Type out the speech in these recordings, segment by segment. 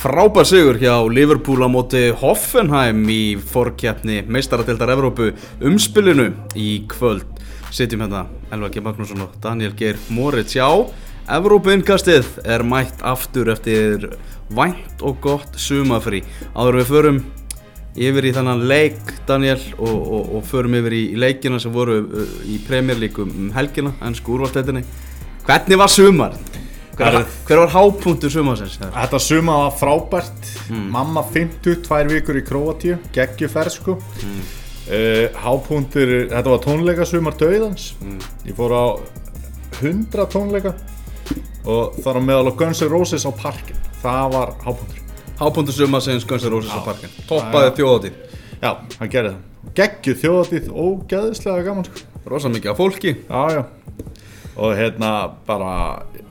Frábær sigur hjá Liverpool á móti Hoffenheim í fórkjapni meistaratildar Evrópu umspilinu í kvöld. Sitjum hérna Elva G. Magnússon og Daniel Geir Moritz. Já, Evrópu-innkastið er mætt aftur eftir vænt og gott sumafrí. Áður við förum yfir í þannan leik, Daniel, og, og, og förum yfir í, leikina sem voru uh, í premjörlíkum um helgina, ennsku úrvalstættinni. Hvernig var sumar? Hver, var- hver var hápunktur sumarsins? Þetta suma var frábært. Mamma 50, tvær vikur í Króatíu. Geggjuferð sko. Mm. Hápuntur, þetta var tónleika sumar döiðans Ég fór á 100 tónleika Og þar á meðal á Guns N' Roses á parkin Það var hápuntur Hápunktur sumarsins Guns N' Roses á parkin. Toppaði þjóðatíð. Já, hann gerði það. Geggju þjóðatíð og geðislega gaman sko. Rosa mikið af fólki. Já, já. Og hérna bara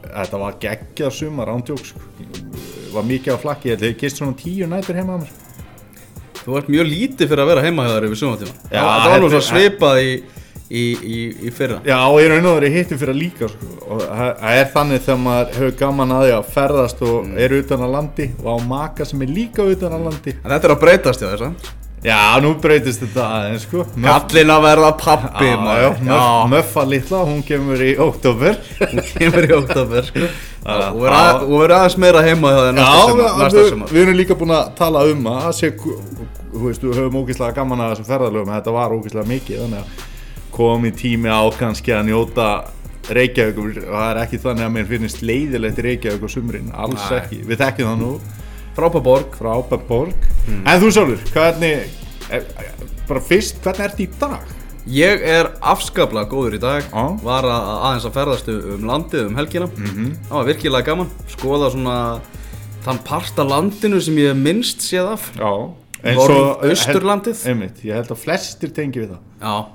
Þetta var geggjað sumar ándjók sko Var mikið á flakki, ég held gist svona tíu nætur heima að mér Þú ert mjög lítið fyrir að vera heima hjá þér yfir sumatíma. Já, það var nú þetta- svo svipað í, í, í, í fyrra. Já, og ég raun og verið hittum fyrir líka sko. og það er þannig þegar maður hefur gaman að því að ferðast og er utan að landi og á maka sem er líka utan að landi En þetta er að breytast hjá þess að. Já, nú breytist þetta aðeins sko. Kallin að verða pappi, Möffa litla, hún kemur í oktober Hún kemur í oktober, sko. Já, Og verður að- og verður aðeins meira heima þér Já, næsta sumar. við, við, erum líka búin að tala um að það sé, þú veist, við höfum ógeðslega gaman að þessum ferðalögum, þetta var ógeðslega mikið þannig að komi tími á kannski að njóta Reykjavík og það er ekki þannig að mér finnst leiðilegt Reykjavík á sumrin, alls Nei. ekki. Við þekkjum það nú. Frábær Áberborg en þú Sólur, hvernig er, bara fyrst, hvernig ertu í dag? Ég er afskaplega góður í dag. Já. Var að, aðeins að ferðast um landið um helgina. Mhm. Það var virkilega gaman. Skoða svona þann part af landinu sem ég hef minnst séð af. Já, Norðausturlandið. ég held að flestir tengi við það Já.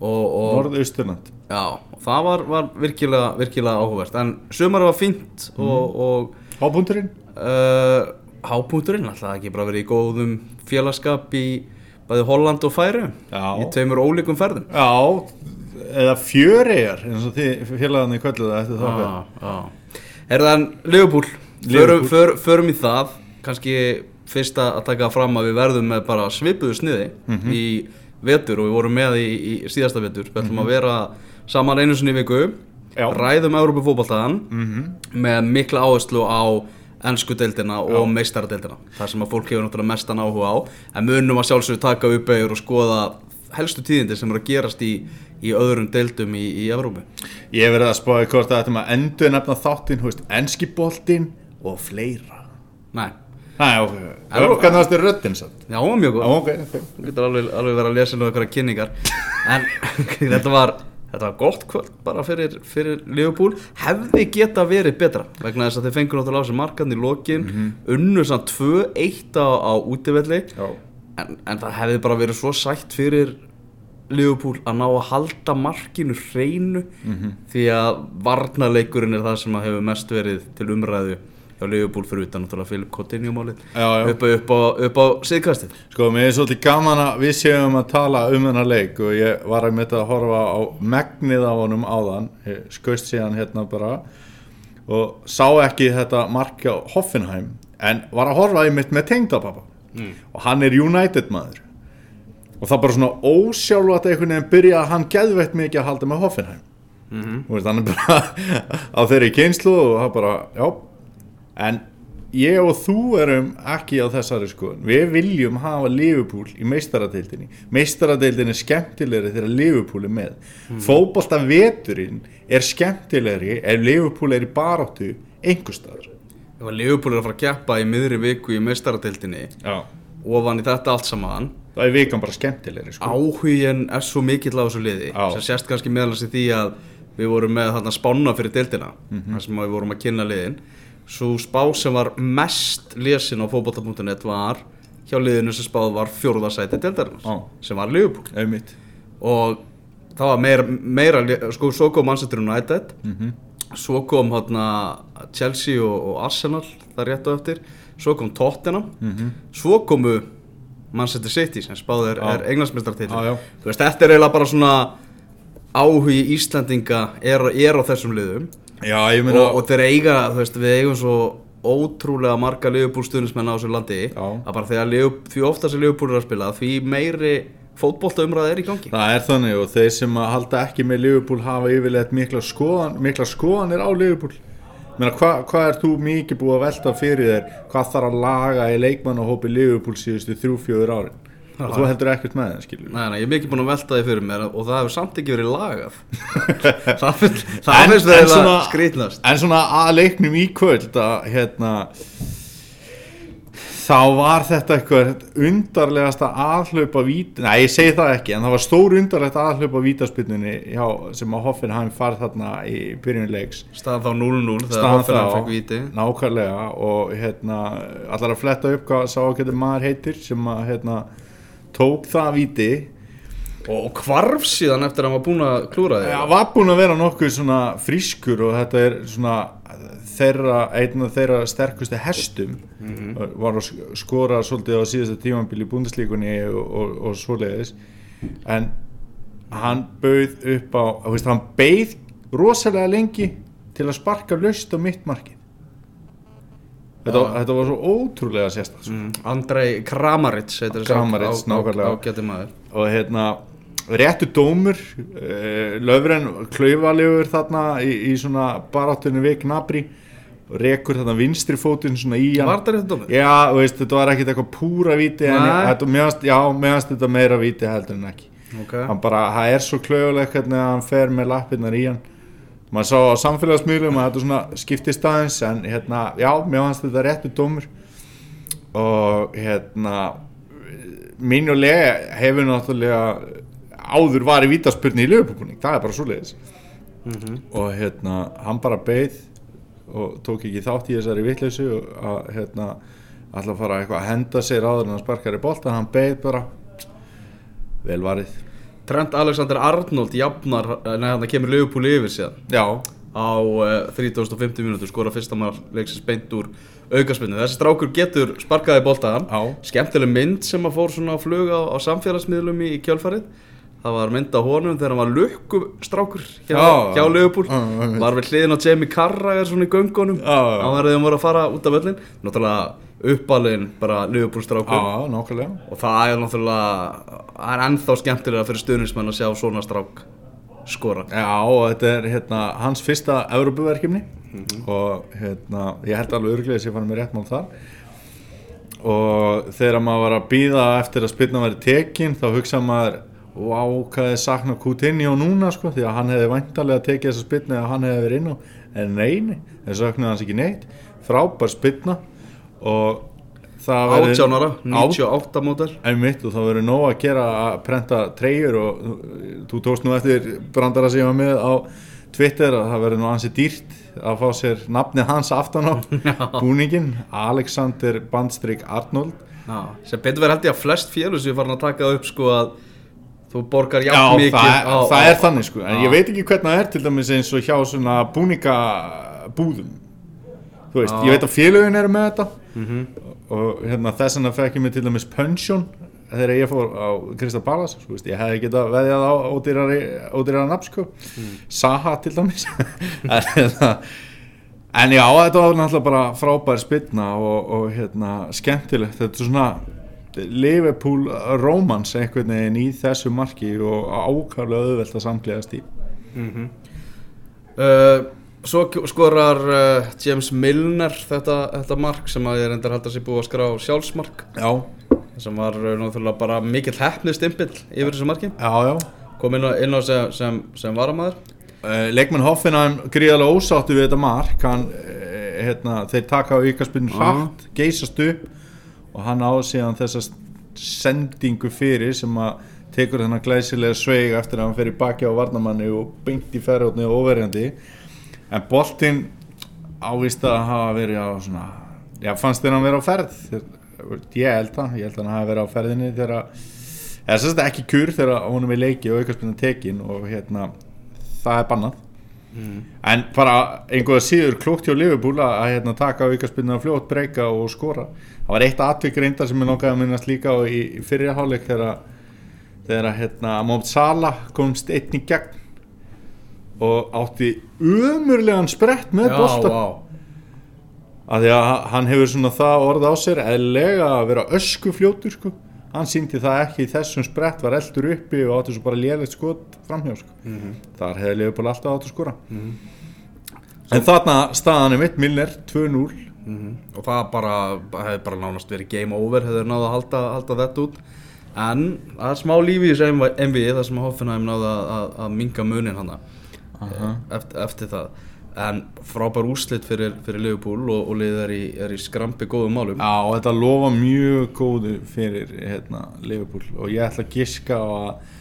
Norðausturland Já, það var, var virkilega, virkilega áhugavert En sumar var fínt og, og Hábúndurinn? uh, hápunkturinn alltaf ekki bara verið í góðum félagskap í bæði Holland og Færi Já. í tveimur ólíkum ferðum Já, eða fjöregar eins og þið félagarnir kölluðu það eftir Já, já. Er það en Liverpool, förum, för, förum í það kannski fyrst að taka fram að við verðum með bara svipuðu sniði Mhm. í vetur og við vorum með í, í síðasta vetur við ætlum að vera saman einu sinni viku Mhm. Já. Mhm. ræðum Európa-fótboltaðan með mikla áherslu á ennsku deildina og meistaradeildina það sem að fólk hefur náttúrulega mestan áhuga á. En munum að sjálfsögur taka upp eður og skoða helstu tíðindi sem eru að gerast í, í öðrum deildum í, í Evrópu. Ég hef verið að spáði hvort að þetta maður endur nefna þáttinn, hú veist, enski boltinn og fleira. Nei, Næ, ok, hvernig varstu röddinn samt? já, mjög góð. Þú getur alveg, alveg verið að lesa nú einhverja kynningar. En þetta var Þetta var gott kvöld bara fyrir, fyrir Liverpool. Hefði geta verið betra Vegna þess að þeir fengur náttúrulega á þessu markan í lokin. Unnu samt 2-1 á, á útivelli. En, en það hefði bara verið svo sætt fyrir Liverpool að ná að halda markinu hreinu. Því að varnarleikurinn er það sem hefur mest verið til umræðu hjá Liverpool fyrir utan náttúrulega Philip Coutinho málið. Já, já. upp, upp á, á síðkastið. Sko, mér er svolítið gaman að við séum að tala um þennan leik og ég var að mynda að horfa á megnið á honum áðan, ég skaust síðan hérna bara og sá ekki þetta markja Hoffenheim en var að horfa einmitt með tengdapappa og hann er United maður. Og það bara svona ósjálfvægt einhvern veginn byrja að hann geðveitt mikið að halda með Hoffenheim. Mm veist, hann er bara á þeirri kynslu og það bara, já en ég og þú erum ekki á þessari skoðun. Við viljum hafa Liverpool í meistaradeildinni. Meistaradeildin er skemmtilegri þegar Liverpool er með. Mm. fótbolta veturinn er skemmtilegri ef Liverpool er í baráttu einhver staðar. Ef Liverpool er að fara að keppa í miðri viku í meistaradeildinni ofan í þetta allt saman það er vikan bara skemmtilegri sko. áhugin er svo mikill á þessu liði. Já. sem sést kannski meðalans í því að við vorum með þarna spána fyrir deildina þar sem við vorum að kynna liðin svo spá sem var mest lesin á fótbolta.net var hjá liðinu sem spáð var fjórðarsæti deildarinnar Já. sem var Liverpool. Einmitt. Og það var meira, meira sko, svo kom Manchester United. Svo kom hérna Chelsea og, og Arsenal það rétt á eftir. Svo kom Tottenham. Svo komu Manchester City sem spáð er, Já. er þú veist, þetta er eiginlega bara svona áhugi Íslandinga er, er á þessum liðum já, ég meina og, og þeir eiga, þú veist, við eigum svo ótrúlega marga liðbúlstunismenn á þessu landi Já. að bara þegar Liverpool- því ofta sem Liverpool er að spila því meiri fótbolta umræða er í gangi. Það er þannig og þeir sem að halda ekki með Liverpool hafa yfirleitt mikla, skoðan, mikla skoðanir á Meina, Hvað hva er þú mikið búið að velta fyrir þér hvað þarf að laga í leikmannahópi Liverpool síðustu þrjú, fjóður árin og þú heldur ekkert með það skilur Nei, nei, ég er mikið búin að velta því fyrir mér og það hefur samt ekki verið lagað. Það finnst það En- finnst en svona- að að leiknum í kvöld að hérna þá var þetta eitthvað undarlegasta aðhlaupa vít Nei, ég segi það ekki, en það var stór undarlegt aðhlaupa vítaspilnunni sem að Hoffenheim farið þarna í byrjunleiks Staðan þá 0-0 þegar Hoffenheim fekk víti. nákvæmlega og hérna, allar að fletta upp hvað sá ekki maður heitir sem að hérna, tók það víti Og hvarf síðan eftir að hann var búin að klúra því. Það var búin að vera nokkuð svona frískur og þetta er svona þeirra, einn af þeirra sterkustu hestum. Var að sk- skora svolítið á síðasta tímambili í búndislíkunni og, og, og svoleiðis. En hann bauð upp á, veist, hann beið rosalega lengi til að sparka löst á mitt markið þetta, Já. þetta var svo ótrúlega sérstæð mm. Andrei Kramaric Kramaric, nákvæmlega. ágæti maður og hérna réttu dómur uh, löfren klaufalegur þarna í, í svona baráttunni við Gnabri rekur þarna vinstri fótinn svona í hann Var það rétt dómur? já, veist, þetta var ekkit eitthvað púra víti en þetta, meðast, já, meðast þetta meira víti heldur en ekki Ok hann bara, það er svo klaufaleg hvernig hann fer með lappirnar í hann maður sá á samfélagsmiðlum að þetta svona skiptist aðeins en hérna, já, mér fannst þetta réttu dómur. Og hérna mínulega hefur náttúrulega áður var í vítaspurni í lögupúning, það er bara svo leiðis Mhm. og hérna, hann bara beið og tók ekki þátt í þessari vitleysu og að hérna að fara eitthvað að henda sér áður en hann sparkar í boltan, hann beið bara. Vel varið Trent Alexander Arnold jafnar Nei, hann kemur Liverpool yfir síðan. Já, á uh, 3050 mínútur skora fyrsta maður leiksins beint úr aukaspinnu þessi strákur getur sparkaði boltaðan. Já. skemmtileg mynd sem að fór svona að fluga á, á samfélagsmiðlum í, í kjölfarið. Það var mynd á honum þegar hann var lukkustrákur hjá, Já. hjá já. var við hliðin á Jamie Carragher svona í göngunum. Á þegar þeim voru að fara út af völlin náttúrulega uppalinn bara Liverpool strákur já, nákvæmlega. Og það er náttúrulega það er ennþá skemmtilega fyrir stuðnismenn að sjá svona strák skora. Já, og þetta er hérna, hans fyrsta Európuverkefni og hérna, ég held alveg örglega að ég fann mér rétt mál þar. Og þegar maður var að býða eftir að spilna væri tekin þá hugsa maður Vá, hvað er sakna Coutinho núna sko, því að hann hefði væntalega tekið þessa spilna eða hann hefði verið inn á, en neini það saknaði hans ekki neitt, frábær spilna og það verður- 18 ára, Át- 98 mótel Einmitt og það verður nóg að gera að prenta treyjur og þú tókst nú eftir brandara sem ég var með á Twitter að það verður nú ansi dýrt að fá sér nafni hans aftan á búningin Alexander Bandstrik Arnold. Já, sem betur verið held ég að flest félug sem er farin að taka það upp sko að þú borgar Já, jafn mikið það, á, það á, er þannig sko. En Já. ég veit ekki hvernig það er til dæmis eins og hjá svona búningabúðum. Þú veist, Já. ég veit að félögin eru með þetta Mhm. og hérna þess vegna fekk ég mig til dæmis pension þegar ég fór á Krista Ballas sko, ég hefði getað veðjað á ódýrara nafn sko. Saha til dæmis. En, hérna, en já, þetta var náttúrulega bara frábær spilna og, og hérna, skemmtilegt. Þetta er svona Liverpool romance einhvern veginn í þessu marki og ákvæmlega auðvelt að samklegast í. Uh, Svo skorar uh, James Milner þetta, þetta mark sem að ég reyndar held að sé búið að skrá sjálfsmark. Já, sem var uh, náttúrulega bara mikill hefnið stimpill yfir þessu marki. Já, já. Kom inn á, inn á sem, sem, sem varamæður Uh, leikmenn Hoffenheim gríðarlega ósáttu við þetta mark. Hann, hérna, þeir taka á ykarspinn hratt, geysast upp og hann á síðan þessa sendingu fyrir sem að tekur þennan glæsilega sveig eftir að hann fer í baki á varnamanni og beint í ferðotni og overjandi en boltinn ávist að hafa verið á svona já, fannst þér hann vera á ferð. Ég held það, ég held að hann hafa verið á ferðinni þegar eða sérst ekki kur þegar honum er leiki og aukarspinna tekin og hérna það er bannað. En bara einhverja síður klókt hjá Liverpool að að, hérna, taka aukarspinna fljótt, breyka og skora. Það var eitt atvik reyndar sem er nokkað að minnast líka í, í fyrri hálfleik þegar þegar hérna, Mohamed Salah komst einn í gegn og átti umurlegan sprett með bolta. vá. að því að hann hefur svona það orð á sér eðlega að vera öskufljótur sko. Hann síndi það ekki í þessum sprett var eldur uppi og áttu svo bara lélegt skot framhjá sko. Þar hefði Leopold alltaf áttu að skora. En þarna staðan er mitt Milner 2-0 og það bara, hefði bara nánast verið game over hefði náða að halda, halda þetta út. En það er smá lífi í þessu MV það sem Hoffenheim náða að, að, að minga munin hana Aha. eftir, eftir það. En frábær úrslit fyrir, fyrir Liverpool og, og liðið er í, er í skrampi góðum málum. Já, og þetta lofa mjög góðu fyrir hérna, Liverpool. Og ég ætla að giska á að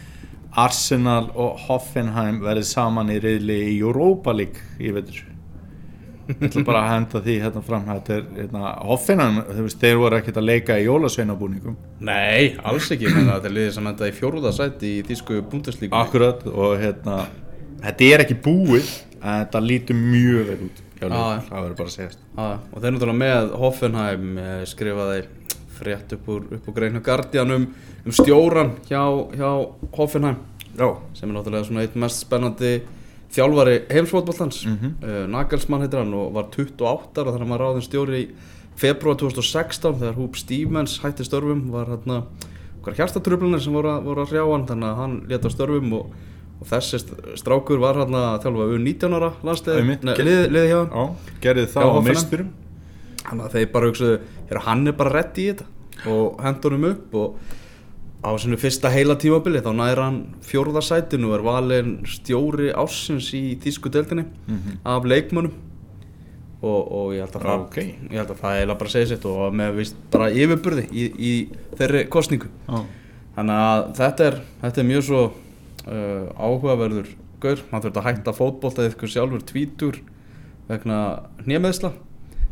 Arsenal og Hoffenheim verði saman í reyðli í Europa League í veitur ég ætla bara að henda því hérna fram. Þetta er hérna, Hoffenheim, þeir voru ekkert að leika í jólasveinabúningum. Nei, alls ekki. Þetta er liðið sem enda í fjóruða sæti í þýsku búndeslíku akkurat og hérna þetta er ekki búið en þetta lítur mjög vel út já. það verður bara að segjast Ah, og þeir náttúrulega með Hoffenheim eh, skrifaði frétt upp úr, úr greinu Guardian um, um stjóran hjá, hjá Hoffenheim Já, sem er náttúrulega svona eitt mest spennandi þjálfari heimsfótballtans Mhm. uh, Nagelsmann heitir hann og var 28 ára þannig að maður ráðin stjóri í februar 2016 þegar Húp Stevens hætti störfum var hérna hjartatröflunar sem voru, að- voru að hrjá hann þannig að hann leta störfum og, og þessi st- strákur var hérna að þjálfa um 19 ára landstæði Einmitt. liði, liði hjá hann gerði það á meisturum. Þannig að þeir bara hugsaðu "Heyrðu, hann er bara rétt í þetta. Og hendur hann upp og á sinu fyrsta heila tímabili þá næri hann fjórða sætinu og er valinn stjóri ársins í þýsku deildinni af leikmönnum. Og, og ég held að það Ok. ég held að það eiginlega bara segja sitt og með vist bara yfirburði í, í þeirri kostningu Já, þannig að þetta er, þetta er mjög svo uh, áhugaverður gaur, hann þurfti að hætta fótbolta eitthvað sjálfur tvítur vegna hnjömeðsla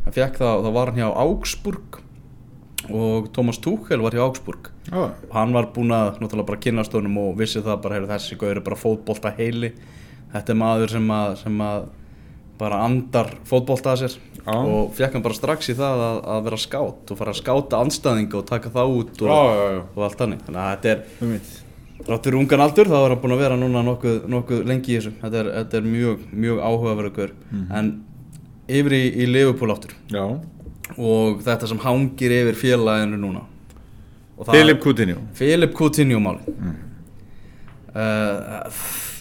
hann fekk það, þá var hann hjá Augsburg og Thomas Tuchel var hjá Augsburg. Og hann var búinn að náttúrulega bara kynast honum og vissi það bara, heyrðu þessi gaur er bara fótbolta heili. Þetta er maður sem að, sem að bara andar fótbolta að sér. Já. og fekk hann bara strax í það að, að vera skátt og fara að skáta anstæðinga og taka það út og, já. og allt þannig. Þannig að þetta er, Fyrir ungan aldur þá er hann búinn að vera núna nokkuð, nokkuð lengi í þessu. Þetta er, þetta er mjög, mjög áhugaverður Mhm. en yfir í, í Liverpool áttur Já, og þetta sem hangir yfir félaginu núna. Það- Philip Coutinho. Philip Coutinho máli. Mm. uh,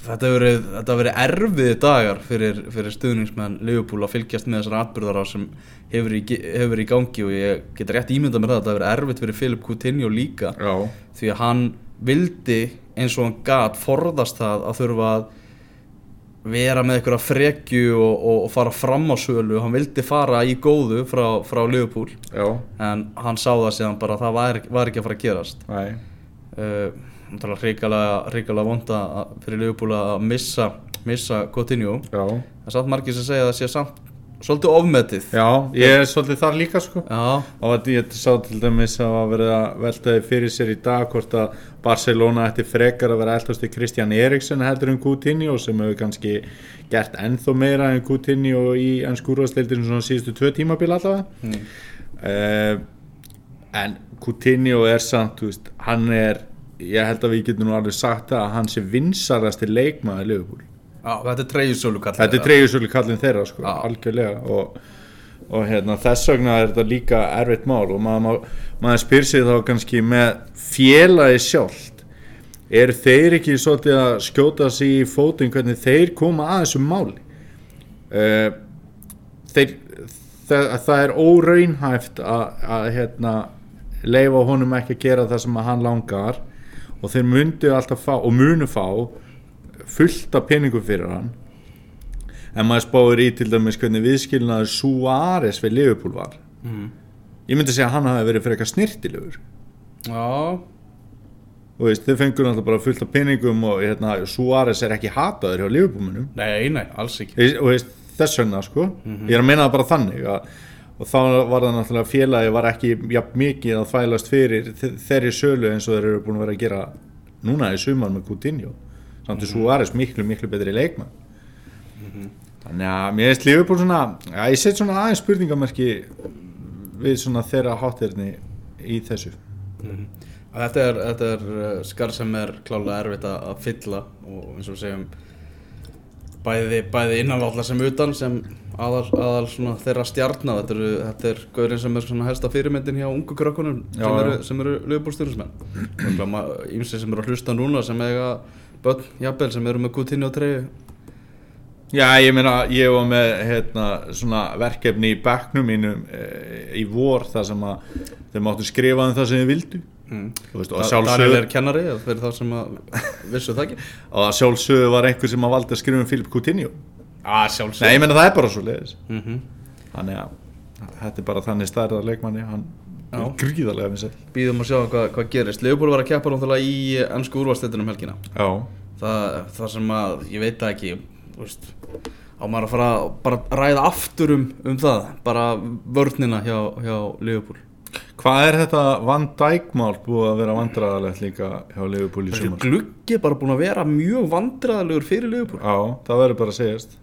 þetta hefur verið, verið erfiði dagar fyrir, fyrir stuðningsmenn Liverpool að fylgjast með þessar atbyrðara sem hefur í, hefur í gangi og ég get rétt ímyndað mér það að þetta hefur verið erfitt fyrir Philip Coutinho líka. Já, því að hann vildi eins og hann gat forðast það að þurfa að vera með einhverja frekju og, og, og fara fram á sölu. Hann vildi fara í góðu frá, frá Liverpool. Já, en hann sá það síðan bara að það var, var ekki að fara að gerast. Næ uh, ríkalega, ríkalega vonda fyrir Liverpool að missa missa Coutinho. Já, það er samt margir sem segja að það sé samt svolítið ofmetið. Já, ég er svolítið þar líka sko. Já, og ég sá til dæmis að að veltaði fyrir sér í dag hvort að Barcelona ætti frekar að vera eldast í Kristján Eriksson heldur en Coutinho sem hefur kannski gert ennþá meira en Coutinho í ennskúrastildinu svona síðustu tvö tímabil allavega. Mm. uh, en Coutinho er samt, þú veist, hann er ég held að við getum nú alveg sagt að hann sé vinsarasti leikmaður Liverpool Já. Þetta er treyjusölu kall þetta er treyjusölu kallin þeirra sko, Já. algjörlega. Og, og hérna, þess vegna er þetta líka erfitt mál. Og maður, maður, maður spyr sig þá kannski með félagi sjálft eru þeir ekki svolítið að skjóta sig í fótinn hvernig þeir koma að þessu máli? Uh, þeir það, það er óraunhæft að, að hérna, leifa honum ekki að gera það sem hann langar. Og þeir myndu alltaf fá og munu fá fullt af peningum fyrir hann. En maður spáir í til dæmis hvernig viðskilnaður Suárez við Liverpool var. Mm. ég myndi segja að hann hafi verið fyrir eitthvað snirtilegur Já, og veist, þau fengur náttúrulega bara fullt af peningum og hérna, Suárez er ekki hataður hjá Liverpoolmunum nei, nei, alls ekki. Og veist, þess vegna sko. Ég er að meina það bara þannig að, og þá var það náttúrulega félagi var ekki jafn mikið að þvælast fyrir þe- þeirri sölu eins og þeir eru búin að vera að gera núna í sumar með Coutinho samt að Suárez miklu miklu betri leikmann þannig að mér veist Liverpool svona já, ég set svona aðeins spurningamerki við svona þeirra hátterni í þessu. Mhm. Þetta er, þetta er uh, skar sem er klálega erfitt að, fylla og eins og segjum bæði, bæði innanvallar sem utan sem aðal, aðal svona þeirra stjarnar þetta, eru, þetta er gaurinn sem er svona helsta fyrirmyndin hjá ungu krökkunum sem eru, eru lögbúrstyrnismenn ímsi sem eru að hlusta núna sem eiga börn, jafnvel, sem eru með Coutinho treyju. Já, ég meina, ég var með hérna, svona verkefni í bekknum mínum e, í vor þar sem að þeir máttu skrifa um það sem þið vildu. Mm. Veist, og að Daniel er kennari fyrir þá sem að vissu það ekki. Og að sjálfsögðu var einhver sem að valdi að skrifa um Filip að sjálfsög Nei, ég meina það er bara svo leiðis mm -hmm. Þannig að þetta er bara þannig stærðar leikmanni hann er gríðarlega vinsæll. Býðum að sjá hvað, hvað gerist. Leopold var að keppa náttúrulega í ennsku úrvalstættinum helgina. Já, það, sem að, ég veit það ekki veist, á maður að fara að bara ræða aftur um, um það? Bara vörnina hjá, hjá Leopold. Hvað er þetta Van Dijk mál búið að vera vandræðalegt líka hjá Liverpool í sumar? gluggi er bara búin að vera mjög vandræðalegur fyrir Leopold. Já, það verður bara að segjast.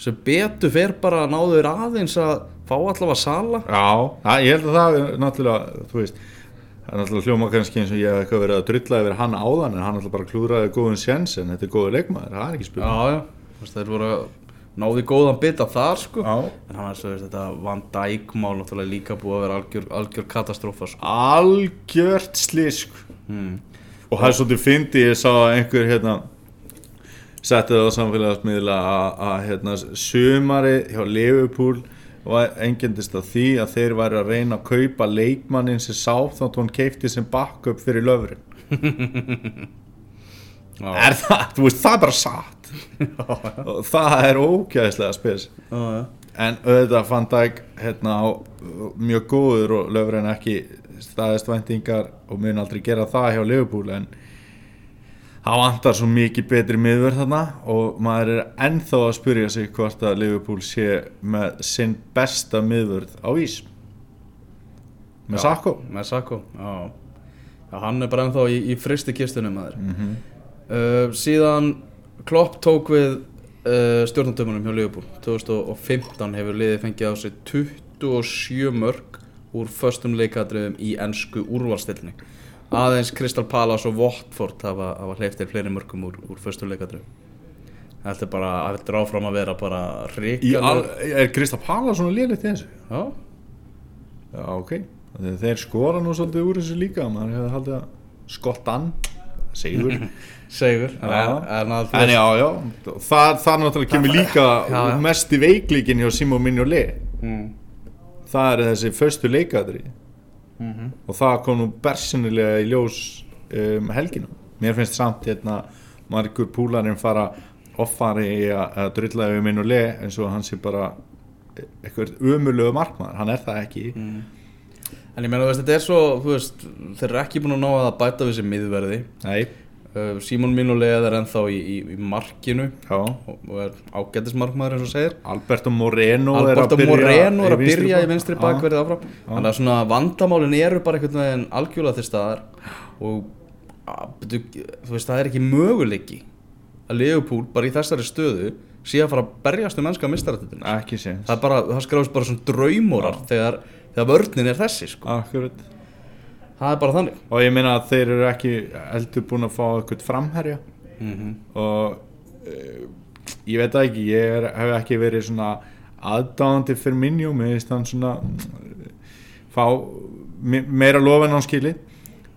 Sem betur fer bara að náður aðeins að fá allavega sala Já, ég held að það er náttúrulega, þú veist það er náttúrulega hljóma kannski eins og ég hef eitthvað verið að drulla yfir hann áðan en hann náttúrulega bara klúraði góðun sjens en þetta er góður leikmaður, það er ekki spil já, já, þú veist, þeir voru náði góðan bita þar sko Já. en hann er svo veist, þetta Van Dijk mál náttúrulega líka búið að vera algjör, algjör katastrófa sko. Algjört slísk hmm. og það er svolítið fyndi, ég sá einhver hérna setti það á samfélagsmiðla að, að hérna, sumari hjá Liverpool og engendist að því að þeir væri að reyna að kaupa leikmannin sem sá þátt hún keipti sem backup fyrir löfurinn Já. er það, þú veist, það er bara satt. Og það er ógæðislega spes. En auðvitað fann Dæk hérna mjög góður og löfurinn ekki staðist væntingar og mun aldrei gera það hjá Liverpool en það vantar svo mikið betri miðverð þarna og maður er ennþá að spyrja sig hvort að Liverpool sé með sinn besta miðverð á ís. Með Sakko með Sakko, já. hann er bara ennþá í, í fristi kistunum maður. Mm uh, síðan Klopp tók við uh, stjórnandömunum hjá Liverpool. 2015 hefur liðið fengið á sig 27 mörg úr föstum leikadriðum í ennsku úrvalstilni aðeins Crystal Palace og Watford hafa, hafa hleyftir fleiri mörgum úr, úr föstum leikadriðum þetta er bara, þetta er áfram að vera bara ríkala er Krista Pala svona lélegt í þessu? já, Já, ok. Þeir, þeir skora nú svolítið úr þessu líka, maður hefði haldið að skottan, segur. segur en, að, en já, já, það, það náttúrulega kemur líka Já, já. mest í veiklíkin hjá Simon Mignolet. mm, Það er þessi föstu leikadri mm og það kom nú bersinilega í ljós um, helgina. Mér finnst samt hérna margur púlarinn fara offari í að, drulla yfir Mignolet eins og hann sé bara eitthvað umulögu markmaður, hann er það ekki. mm. en ég meina þú veist þetta er svo veist, þeir eru ekki búin að ná að bæta við sér miðverði Nei, Simon Minolet er ennþá í, í, í markinu já. og, er ágættismarkmaður eins og segir. Alberto Moreno Alberto er að Moreno er að byrja í vinstri Já. bakverði áfram þannig að svona vandamálin eru bara einhvern veginn algjörlega til staðar. Og að, þú veist það er ekki möguleiki að Leopold bara í þessari stöðu sé að fara að berjast um mennska mistarættinu ekki séns. Það það skráðist bara svona draumórar þegar, þegar vörnin er þessi sko. Akkurat það er bara þannig. Og ég meina að þeir eru ekki heldur búin að fá eitthvað framherja. Mm -hmm. og uh, ég veit ekki ég er, hef ekki verið svona aðdáðandi fyrir minjum ég veist hann svona mm, fá me- meira lof en hann skili.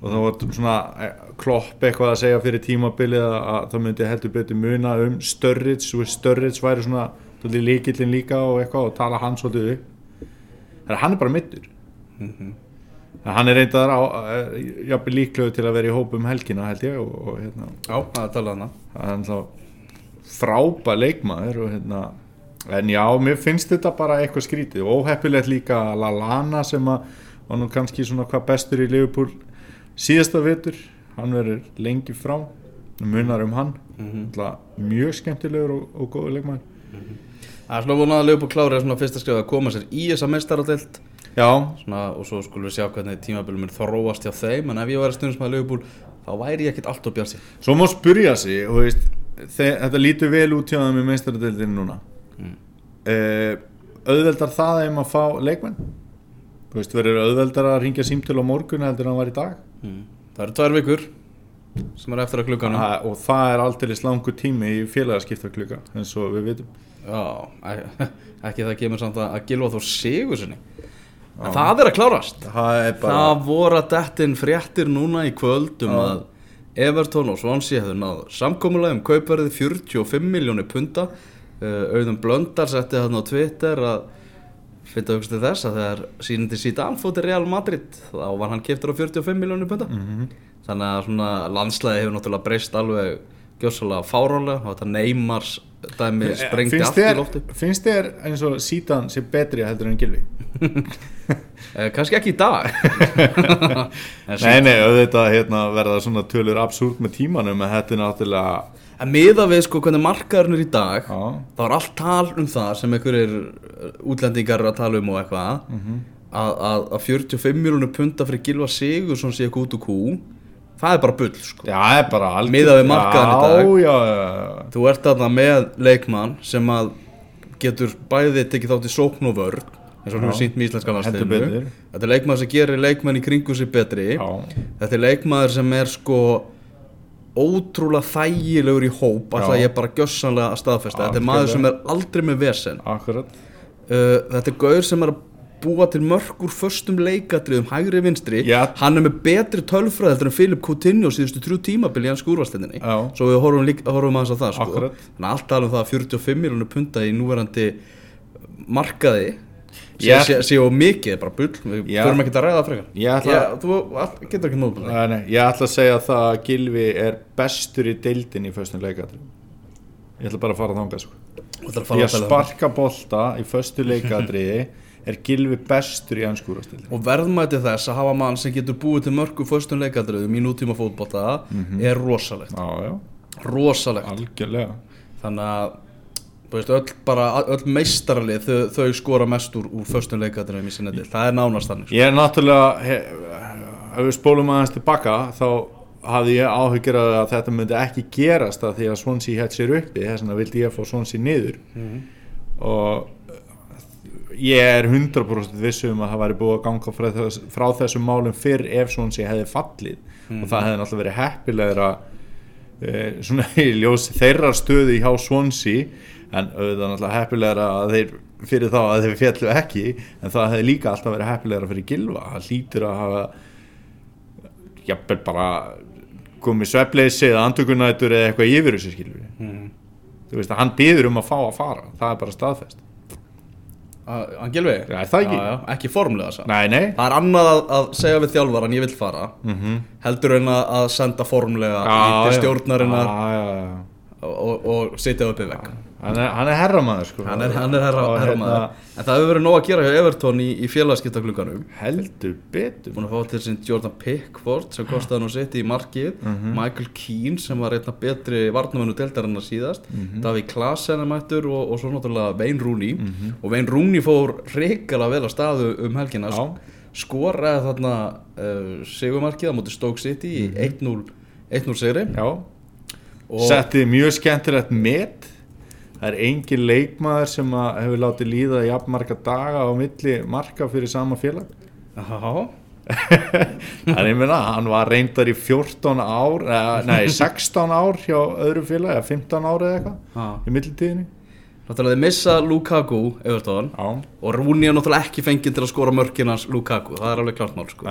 Og þá var svona eh, klopp eitthvað að segja fyrir tímabilið að, að það myndi heldur betur muna um Störrits og Störrits væri svona líkillin líka og eitthvað og tala hann svolítið upp. Þannig að hann er bara mittur En hann er reyndar eh, jafnvel líklegu til að vera í hópum helgina held ég og, og hérna, Já, það er talað hana hann er þá frábær leikmaður og hérna en já, mér finnst þetta bara eitthvað skrítið. Og óheppilegt líka Lallana sem að var nú kannski svona hvað bestur í Liverpool síðasta vetur hann verður lengi frá munar um hann. Mhm. mm mjög skemmtilegur og, og góður leikmaður. Það er svona vonað að Leopold klári svona fyrsta skrifa að koma sér í þessa mestaradelt já, svona, og svo skulum við sjá hvernig tímabölum er þróast hjá þeim en ef ég sem að Leopold þá væri ég ekkert allt og bjarsi svo má spurja sig veist, þe- þetta lítur vel út hjá þeim í meistaradeildinu núna. Mm. uh, auðveldar það að fá leikmenn? Verður auðveldar að ringja símtölu á morgun heldur en hann var í dag? Það eru tvær vikur sem er eftir að klukkanu og það er aldrei langur tími í félagaskipta klukka eins og við vitum. Já, ekki það kemur samt að að Gilva þó sigur sinni En það er að klárast. Það er bara Það voru að dettin fréttir núna í kvöld um að Everton og Swansea hefðu náð samkomulega um kaupverði 45 miljónir punta. Uh, Auðun Blöndar setti þarna á Twitter að finna hugst til þess að þegar sínandi síðan fótið Real Madrid þá var hann keftur á 45 miljónir punta. Mhm. þannig að landslæði hefur náttúrulega breyst alveg gjössalega fárónlega og þetta Neymars dæmi sprengdi finnst allt í lofti finnst þér eins og sítan sé betri heldur en Gilvi? eh, kannski ekki í dag Nei, nei, auðvitað hérna, verða svona tölur absúrt með tímanum en þetta er náttúrulega en miða við sko hvernig markaðurinn er í dag Já, þá er allt tal um það sem einhverjir uh, útlendingar að tala um og eitthvað Mhm. að, að, að 45 miljónur punta fyrir Gilva Sigur svona sé eitthvað út úr kú það er bara bull sko. Já, það er bara algjör Miðað við markaðinn í dag. Já, já, já. Þú ert þarna með leikmann sem að getur bæði tekið þátt í sókn og vörn eins og hefur sínt með íslenska betur. þetta er leikmaður sem gerir leikmann í kringu sig betri. Já, þetta er leikmaður sem er sko ótrúlega þægilegur í hóp. Alltaf ég er bara gjössanlega að staðfesta. Þetta er maður sem er aldrei með vesen. Akkurat. Uh, þetta er gaur sem er að búa til mörg úr föstum leikadriðum hægri vinstri, Já. hann er með betri tölfræð heldur en Filip Coutinho síðustu trú tímabili í hans skúrvastendinni, svo við horfum, líka, horfum á það sko. Þannig að allt tala um það að 45 miljónu punta í núverandi markaði sé, Ég- og mikið, bara bull. Við Já. þurfum ekki að ræða það frekar. Ég þú getur ekki nei, ég ætla að segja það að Gilvi er bestur í deildin í föstum leikadri Ég ætla bara að fara þangað sko. Að sparka bolta í föstu leikadri er Gilvi bestur í ennskúrastildin og verðmæti þess að hafa mann sem getur búið til mörgu föstum leikadriðum í nútíma fótbolta Mhm. er rosalegt. Já, já, rosalegt. Algjörlega. Þannig að veist, öll, bara, öll meistaralið þau, þau skora mest úr, úr föstum leikadriðum í sinni til, það er nánast þannig sko. Ég er náttúrulega he- ef við spólum aðeins tilbaka þá hafði ég af að þetta myndi ekki gerast að því að Swansea hætt sér uppi þess vegna vildi ég fá Swansea niður. Og ég er 100% vissum að það væri búið að ganga frá, þess, frá þessum málum fyrr ef Swansea hefði fallið. Og það hefði náttúrulega verið heppilegra e, svona í ljós þeirra stöðu í hjá Swansea en auðvitað náttúrulega heppilegra að þeir fyrir þá að þeir fjallu ekki en það hefði líka alltaf verið heppilegra fyrir Gilva það hlýtur að hafa jafnvel bara komið svefleysi eða andökunætur eða eitthvað yfir þessu skilur mm. þú veist að hann byður um að fá að fara það er bara staðfest Hann Gilvi? Já, er það ekki? Já, ekki formlega þess nei, nei. Það er annað að, að segja við þjálfaran ég vil fara. Mm heldur en að, senda formlega í stjórnarinnar. Og, og, sitja upp í vegg. Hann, er, hann er herramæður sko. hann er, hann er herra, hérna, en það hefur verið nóg að gera hjá Everton í, í félagskiptaglugganum heldur betur. Búin að fá til sinn Jordan Pickford sem kostaði nú sitt í markið. Mhm. Michael Keane sem var einna betri varnamennu deildarinnar síðast. Mhm. Davíð Klaasen er mættur og, og svo náttúrulega Wayne Rooney. Mhm. og Wayne Rooney fór reikala vel að staðu um helgina. Já. skoraði þarna uh, sigumarkið á móti Stoke City í 1-0 1-0 sigri. Já, setti mjög skemmtilegt met. Það er engin leikmaður sem hefur látið líða jafn marga daga á milli marka fyrir sama félag. Ég meina, hann var reyndar í 14 ár nei, 16 ár hjá öðru félag eða 15 ár eða eitthvað í millitíðinni. Náttúrulega þið missa Lukaku já, og Rooney er náttúrulega ekki fengið til að skora mörkinans Lukaku, það er alveg klart mál sko.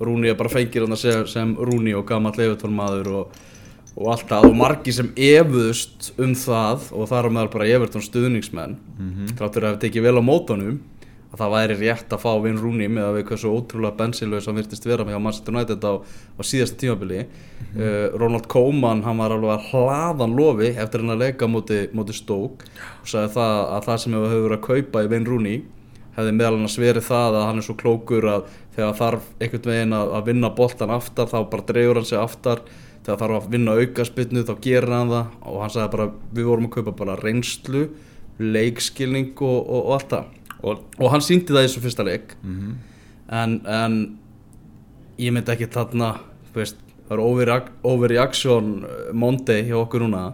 Rooney er bara fengið hann sem, Rooney og gammal Everton maður og, og allt það og margi sem efuðust um það og það er meðal bara Everton stuðningsmenn mm -hmm. þráttur að hafa tekið vel á mótanum að það væri rétt að fá Vin Rooney með að við hversu ótrúlega bensinlaus hann virtist vera með á Manchester United á, á síðasta tímabili. Uh, Ronald Koeman hann var alveg að hlaðan lofi eftir hann að leika móti, móti Stoke og sagði það að það sem hefur verið að kaupa í Vin Rooney hefði meðal annars verið það að hann er svo klókur að þegar þarf einhvern veginn að, að vinna boltan aftar þá bara dreifur hann sig aftar þegar þarf að vinna aukaspinnu þá gerir hann það. Og hann sagði bara við vorum að kaupa bara reynslu leikskilning og, og, og allt það. Og, og hann síndi það í þessu fyrsta leik. Mm en, en ég myndi ekki þarna veist, það er overreaction uh, Monday hjá okkur núna.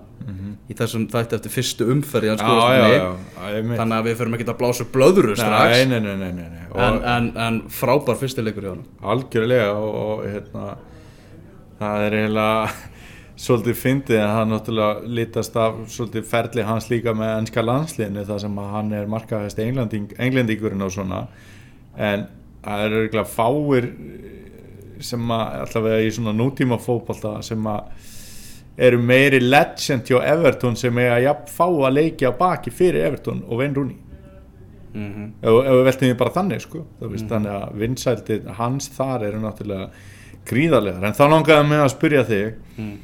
Í þessum þætti eftir fyrstu umferð í hans meina þannig að við fyrir ekki að blása upp blöðru strax. nei, nei, nei, nei, nei, nei. en, en, en frábær fyrsti leikur hjá hann algjörlega og, og hérna það er eiginlega svolítið fyndið að hann náttúrulega litast af svolítið ferli hans líka með ennska landsliðinu þar sem að hann er englending, englendingurinn og svona en það eru eiginlega fáir sem að allavega í svona nútíma fótbolta sem að eru meiri legend hjá Everton sem er að jafn fá að leikja baki fyrir Everton og Wayne Rooney mm -hmm. ef, við veltum við bara þannig sko mm -hmm. þannig að vinsæltið hans þar eru náttúrulega gríðarlegar. En þá langaði mig að spyrja þig mm.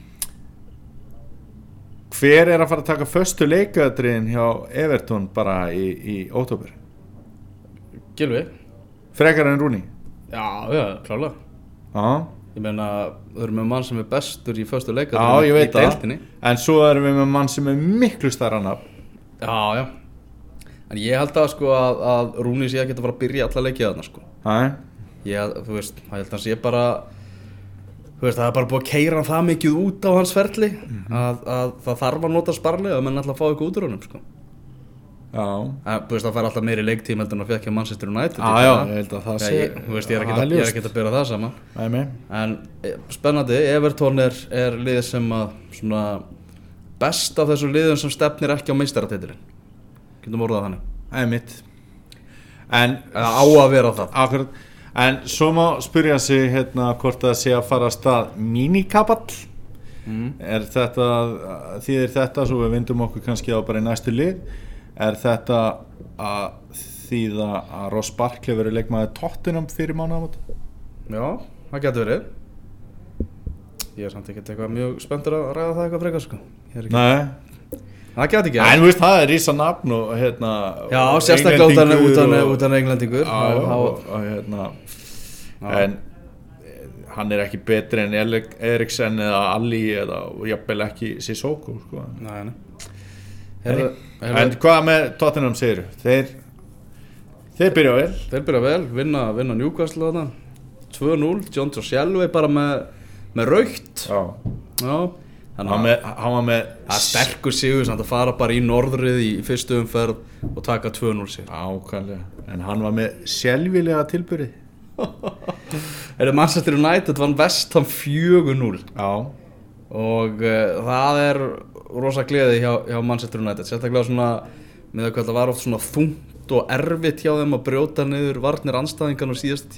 hver er að fara að taka föstu leikaðriðin hjá Everton bara í, í ótópur Gilvi frekar en Rúni Já, já, klálega. Já, Ég meina, þau eru með mann sem er bestur í föstu leikar já ég veit það. en svo erum við með mann sem er miklu starra nafn. Já, já. En ég held að sko að, að Rúni sé að geta fara að byrja alla leikið þarna sko. Æ, Ég, þú veist, ég held að hann sé bara veist, það er bara búið að keira það mikið út á hans ferli að, að það þarf að nota sparlega að menn alltaf fá eitthvað út úr honum sko. Þú veist, það fær alltaf meiri leiktíma heldur en að fekk hjá Manchester United. Já, já, ég held að það sé ég, þú veist, ég er ekki að, að byrja það saman. Nei. En e, spennandi, Everton er, er lið sem að svona best af þessu liðum sem stefnir ekki á meistaratitilin Getum orðað þannig. Mitt En á að vera það. Akkurat En svo má spyrja sig hérna hvort það sé að fara að stað mínikapall mm. Er þetta, þýðir þetta svo við vindum okkur kannski á bara í næstu lið Er þetta að þýða að Ross Barkley verið leikmaði tóttinum fyrir mánuðamót? Já, það getur verið Ég er samt ekkert eitthvað mjög spenntur að ræða það eitthvað frekar sko Ég er ekki- Nei Það getur ekki En veist, það er rísa nafn og hérna Já, sérstaklega og- utan englendingur hérna. En hann er ekki betri en Erik- Eriksen eða Ali eða jafnvel ekki Sissoko sko. Nei, nei. Heyrðu, En heyrðu, hvað með Tottenham segir Þeir Þeir byrja vel. Þeir byrja vel, vinna, vinna Newcastle þarna. 2-0, John Joe Shelby bara með, með raukt Já. Já, þannig var að hann var með er sterkur sigur að fara bara í norðrið í fyrstu umferð og taka 2-0 sigur Ákvæmlega En hann var með sjálfilega tilbyrði Er það Manchester United vann vestam 4-0 Já. Og uh, það er rosa gleði hjá, hjá Manchester United sérstaklega svona með að hvað það var oft svona þungt og erfitt hjá þeim að brjóta niður varnir anstæðingan á síðasta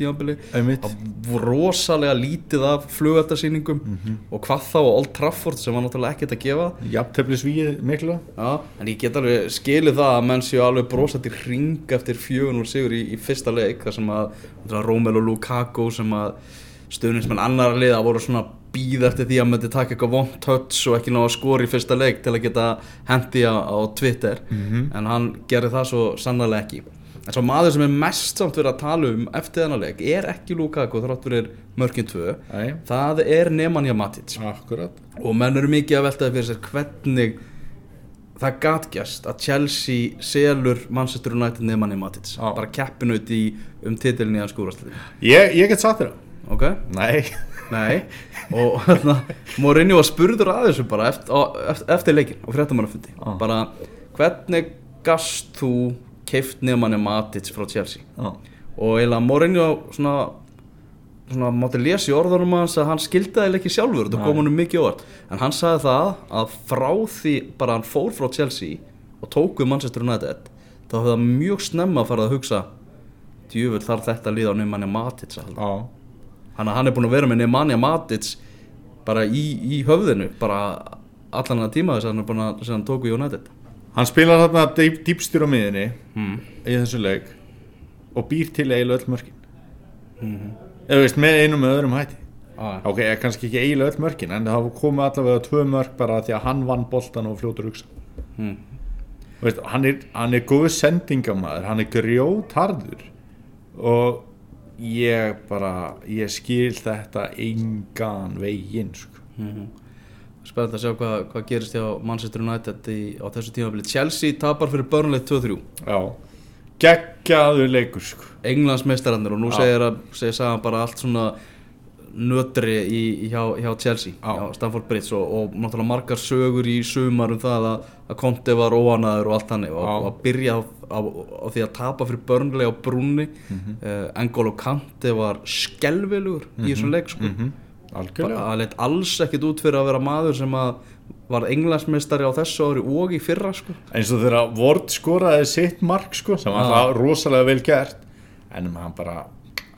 var rosalega lítið af flugaldarsýningum og hvað þá á Old Trafford sem var náttúrulega ekkert að gefa. Jafntefli svíið miklu Já, en ég get alveg skilið það að menn séu alveg brosandi hring eftir fjögun úr sigur í, í fyrsta leik þar sem að, Romelu Lukaku sem að stuðnismenn annara liða voru svona býð eftir því að myndi taka eitthvað vond touch og ekki ná að skora í fyrsta leik til að geta hendi á, á Twitter. En hann gerði það svo sannlega ekki. En svo maður sem er mest samt verið að tala um eftir þennan leik er ekki Lukaku þrátt fyrir mörkin 2 Nei. það er Nemanja Matic. Akkurat og menn eru mikið að veltaði fyrir sér hvernig það gatgjast að Chelsea selur Manchester United nefnann í Matic. Já. bara keppinut í um titilin í hans skúrastlið Ég, ég get satt þér ok, Nei. Nei. Og hérna, Mourinho var spurður að þessu bara eftir, á, eftir, leikin og fréttamannafundi. Já. bara hvernig gast þú keift nefnann í Matic frá Chelsea? Já og eiginlega Mourinho svona svona mátti lesa í orðunum hans að hann skildi það ekki sjálfur þetta Nei. kom honum mikið óvart. En hann sagði það að frá því bara hann fór frá Chelsea og tók við Manchester United þá hefði það mjög snemma að fara að hugsa djúvel þarf þetta að líða á Nemanja Matic að halda. Já hann, hann er búin að vera með Nemanja Matic bara í, í höfðinu bara allan að tíma þess að hann er búin að sem hann tók við United. Hann spilar þarna dýp, dýpstýr á miðinni hmm. í þessu leik og býr til eiginlega öll mörkin. Eða veist með einum með öðrum hætti. Ah, ok, kannski ekki eiginlega öll mörkin en það komið allavega tvö mörk bara því að hann vann boltan og fljótur hugsa. Hmm. veist, hann, er, er góð sendingamæður hann er grjótarður og ég bara ég skil þetta engan veginn sko. Spennandi að sjá hvað, hvað gerist hjá Manchester United í, á þessu tímafili Chelsea tapar fyrir Burnley 2-3 já, geggjaður leikur sko. Englandsmeistarandir og nú Já. segir, segir sagan bara allt svona nötri í, hjá, hjá Chelsea Já. hjá Stamford Bridge og, og náttúrulega margar sögur í sumar um það að, að Conte var óanaður og allt hannig og, Já. og að byrja á, á, á því að tapa fyrir Burnley á brúnni mm Mhm. -hmm. Engolo Kante var skelvilugur í þessum leik sko. Mhm. algjörlega Það leitt alls ekkit út fyrir að vera maður sem að var englandsmeistari á þessu ári og í fyrra sko. eins og þegar Vort skoraði sitt mark sko, sem var það rosalega vel gert en hann bara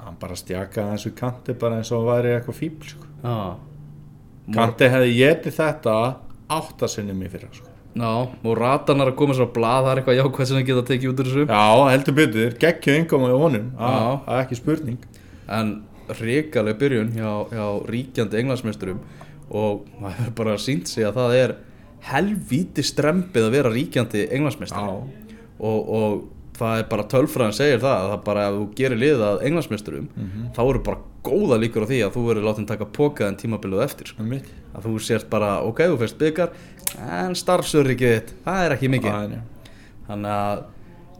hann bara stjakaði þessu kanti bara eins og hann væri eitthvað fíbl sko. Já, kanti hefði getið þetta áttasinnum í fyrra sko. Já, og ratanar að koma svo að blað það er eitthvað jákvæð sem það geta tekið út úr þessu. Já, heldur betur, geggju yngoma í honum. Já. það er ekki spurning. En hrikaleg byrjun hjá, hjá ríkjandi englandsmeisturum og það er bara sínt sig að það er helvíti strempið að vera ríkjandi englandsmeistari. Já, og, og það er bara tölfræðin segir það að það bara ef þú gerir liðið að englandsmeisturum þá eru bara góða líkur á því að þú verður látið taka pokaðan tímabilið eftir sko. um mitt að þú sért bara, ok, þú fyrst byggar en starfsörrikið þitt, það er ekki mikið. Er- þannig að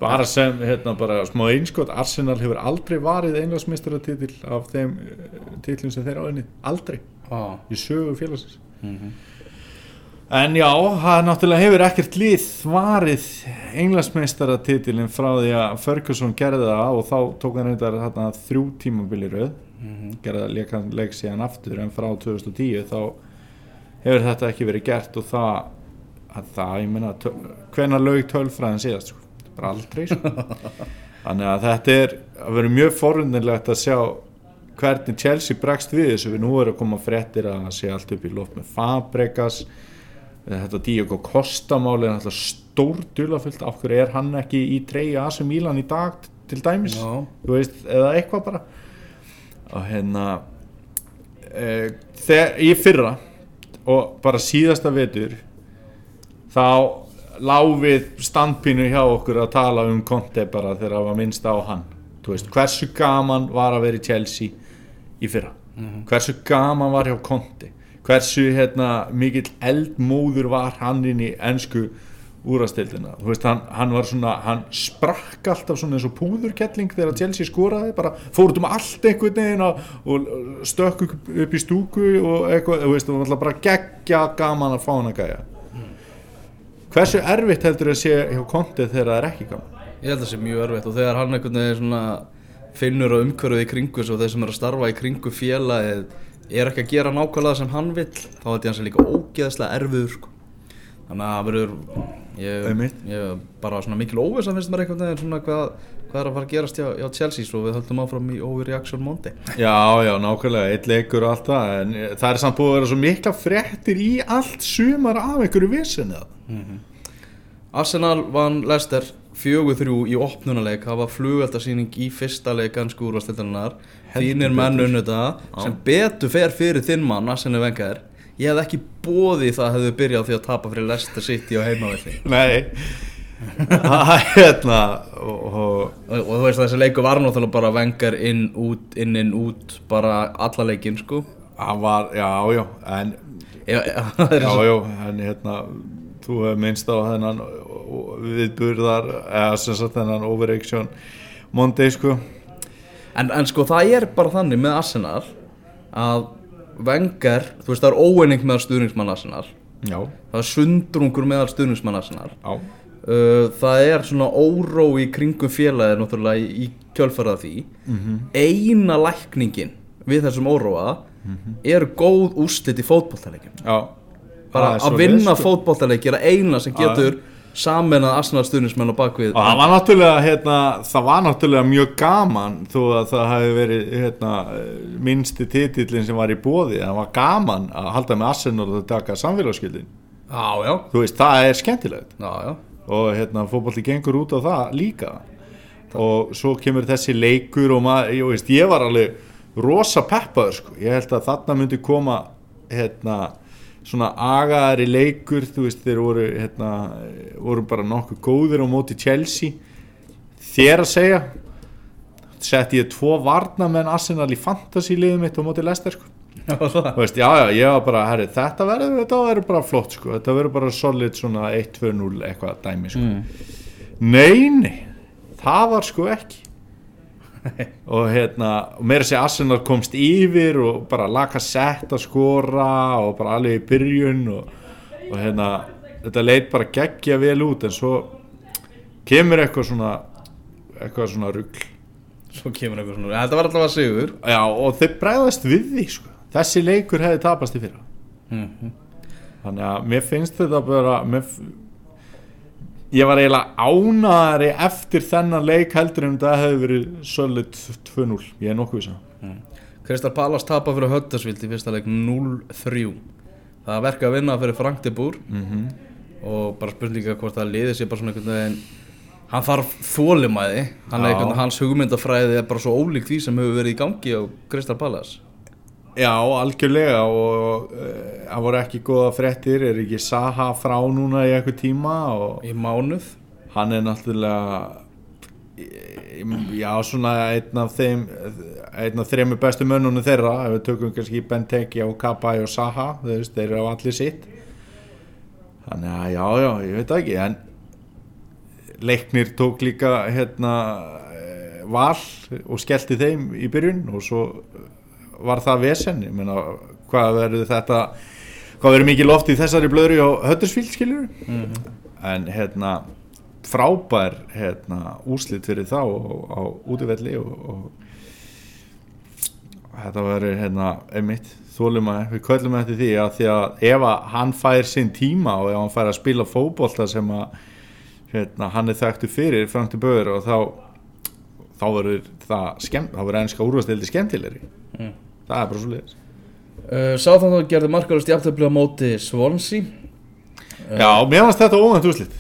bara sem, hérna, bara smá einskot Arsenal hefur aldrei varið englansmeistaratitil af þeim uh, titlum sem þeir á enni, aldrei. Á, í sögu félagsins en já, það náttúrulega hefur ekkert lið varið englansmeistaratitilin frá því að Ferguson gerði það og þá tók hann reyndar þarna, þrjú tímabili röð gerði það leik, síðan aftur en frá 2010 þá hefur þetta ekki verið gert og það, að það ég meina, hvenær laug tölfræðin síðast sko? bara aldrei sko. þannig að þetta er að vera mjög forundinlegt að sjá hvernig Chelsea bregst við þessu við nú erum að koma fréttir að sé allt upp í loft með Fabregas þetta Diego Costa máli er alltaf stór dulafullt af hverju er hann ekki í treyju AC Milan í dag til dæmis? Þú veist, eða eitthvað bara. Og hérna e, þegar í fyrra og bara síðasta vetur þá lág við standpínu hjá okkur að tala um Conte bara þegar það var minnst á hann. Veist, hversu gaman var að vera í Chelsea í fyrra? Hversu gaman var hjá Conte hversu hérna, mikill eldmóður var hann inn í ennsku úrastildina, hann, hann hann sprakk alltaf eins og púðurkettling þegar Chelsea skoraði bara fór út um allt einhvern veginn og, og stökk upp, í stúku og eitthvað, veist, bara geggja gaman að fá hann að gæja hversu erfitt heldur að sé hjá Conte þegar það er ekki gaman? Ég held að það sé mjög örfitt og þegar hann einhvern veginn finnur á umhverfið í kringu svo þeir sem eru að starfa í kringu félagið er ekki að gera nákvæmlega sem hann vill þá er líka ógeðslega erfiður sko. þannig að það verður ég, ég bara svona mikil óvisa finnst mér einhvern veginn svona hvað, hvað er að fara að gerast hjá, hjá Chelsea svo við höldum áfram í overreaction Monday. Já, já, nákvæmlega, eitt leikur og allt það en það er samt búið að vera svo mikla fréttir í allt sumar af einhverju vissinni Arsenal vann Leicester 4-3 í opnunuleik það var flugeldarsýning í fyrsta leik gansku úrvastildarinnar þínir menn unnu þetta sem betur fer fyrir þinn mann Arsene Wenger. Ég hef ekki bóði það hefðu byrjað því að tapa fyrir Leicester City á heimavelli. Nei. Hérna og, og, og, og þú veist þessi leiku var náttúrulega bara Wenger inn, út, inn, inn, út bara alla leikin sko. Hann var, já, já en, já, já, já, en hérna þú hefur minnst á þennan viðburðar eða sem sagt þennan overreaction Monday sko. En, en sko það er bara þannig með Arsenal að Wenger, þú veist það er óeining meðal stuðningsmann Arsenal. Já, það er sundrungur meðal stuðningsmann Arsenal. Já, uh, það er svona óró í kringum félagið náttúrulega í, kjölfarað því. Eina lækningin við þessum óróa er góð úrslit í fótboltaleikjum. Já bara að vinna sko. fótboltaleiki er að eina sem getur samennað Arsenal stuðningsmenn á bakvið Og það var náttúrulega, hérna, það var náttúrulega mjög gaman þó að það hefði verið hérna, minnsti titillin sem var í bóði það var gaman að halda með Arsenal og taka já, þú veist, það er skemmtilegt. Já, já. Og hérna, fótbolti gengur út á það líka. Og svo kemur þessi leikur og maður, ég veist, ég var alveg rosa peppaður, sko, ég held að þarna myndi koma, hérna svona agaðari leikur þú veist, þeir voru, hérna voru bara nokkuð góðir á móti Chelsea. Þér að segja sett ég tvo varnamenn Arsenal í fantasy liðum mitt á móti Leicester, sko. Veist, já, já, ég var bara, herri, þetta verður, bara flott, sko, þetta verður bara solid svona 1-2-0 eitthvað dæmi, sko. Nei, nei, það var sko ekki. og hérna, og meira segja Arsenal komst yfir og bara laka sett að skora og bara alveg í byrjun og, og hérna, þetta leit bara geggja vel út en svo kemur eitthvað svona, eitthvað svona rugl. svo kemur eitthvað svona, þetta var alltaf að sigur Já, og þeir bregðast við því, sko. þessi leikur hefði tapast í fyrra mm þannig að mér finnst þetta bara mér, f- ég var eiginlega ánæðari eftir þennan leik heldur en það hefði verið solid 2-0, ég er nokkuð vissan Kristal Palas tapa fyrir Höttersvild í fyrsta leik 0-3 það verka að vinna fyrir Franktibúr mm -hmm. og bara spurninga hvort það liði sér bara svona einhvern veginn hann þarf þólimæði hann hans hugmyndafræði er bara svo ólík því sem hefur verið í gangi á Kristal Palas Já, algjörlega og uh, það voru ekki góða fréttir. Er ekki Saha frá núna í eitthvað tíma í mánuð? Hann er náttúrulega eh, já, svona einn af þeim einn af þrejum bestu mönnunum þeirra ef við tökum kannski Benteke og Kapai og Saha veist, þeir eru á allir sitt. Þannig að já, já, ég veit ekki en leiknir tók líka hérna eh, val og skellti þeim í byrjun og svo var það vesen? Ég meina, hvað verður þetta hvað verður mikið loft í þessari blöðru á Höttersvíld skilur en hérna frábær hérna, úslit fyrir þá á, á útivelli og, og þetta verður hérna, einmitt þólum að við köllum eftir því að því að ef að hann fær sinn tíma og ef hann fær að spila fótbolta sem að hérna, hann er þekktu fyrir fram til böður og þá þá verður það skemmt þá verður ennska úrvastildi skemmtilegri. Mm. Það er bara svo leiðis uh, Sáþandur gerði markalust jafntöfli á móti Swansea. Já, mér fannst þetta óvænt úslit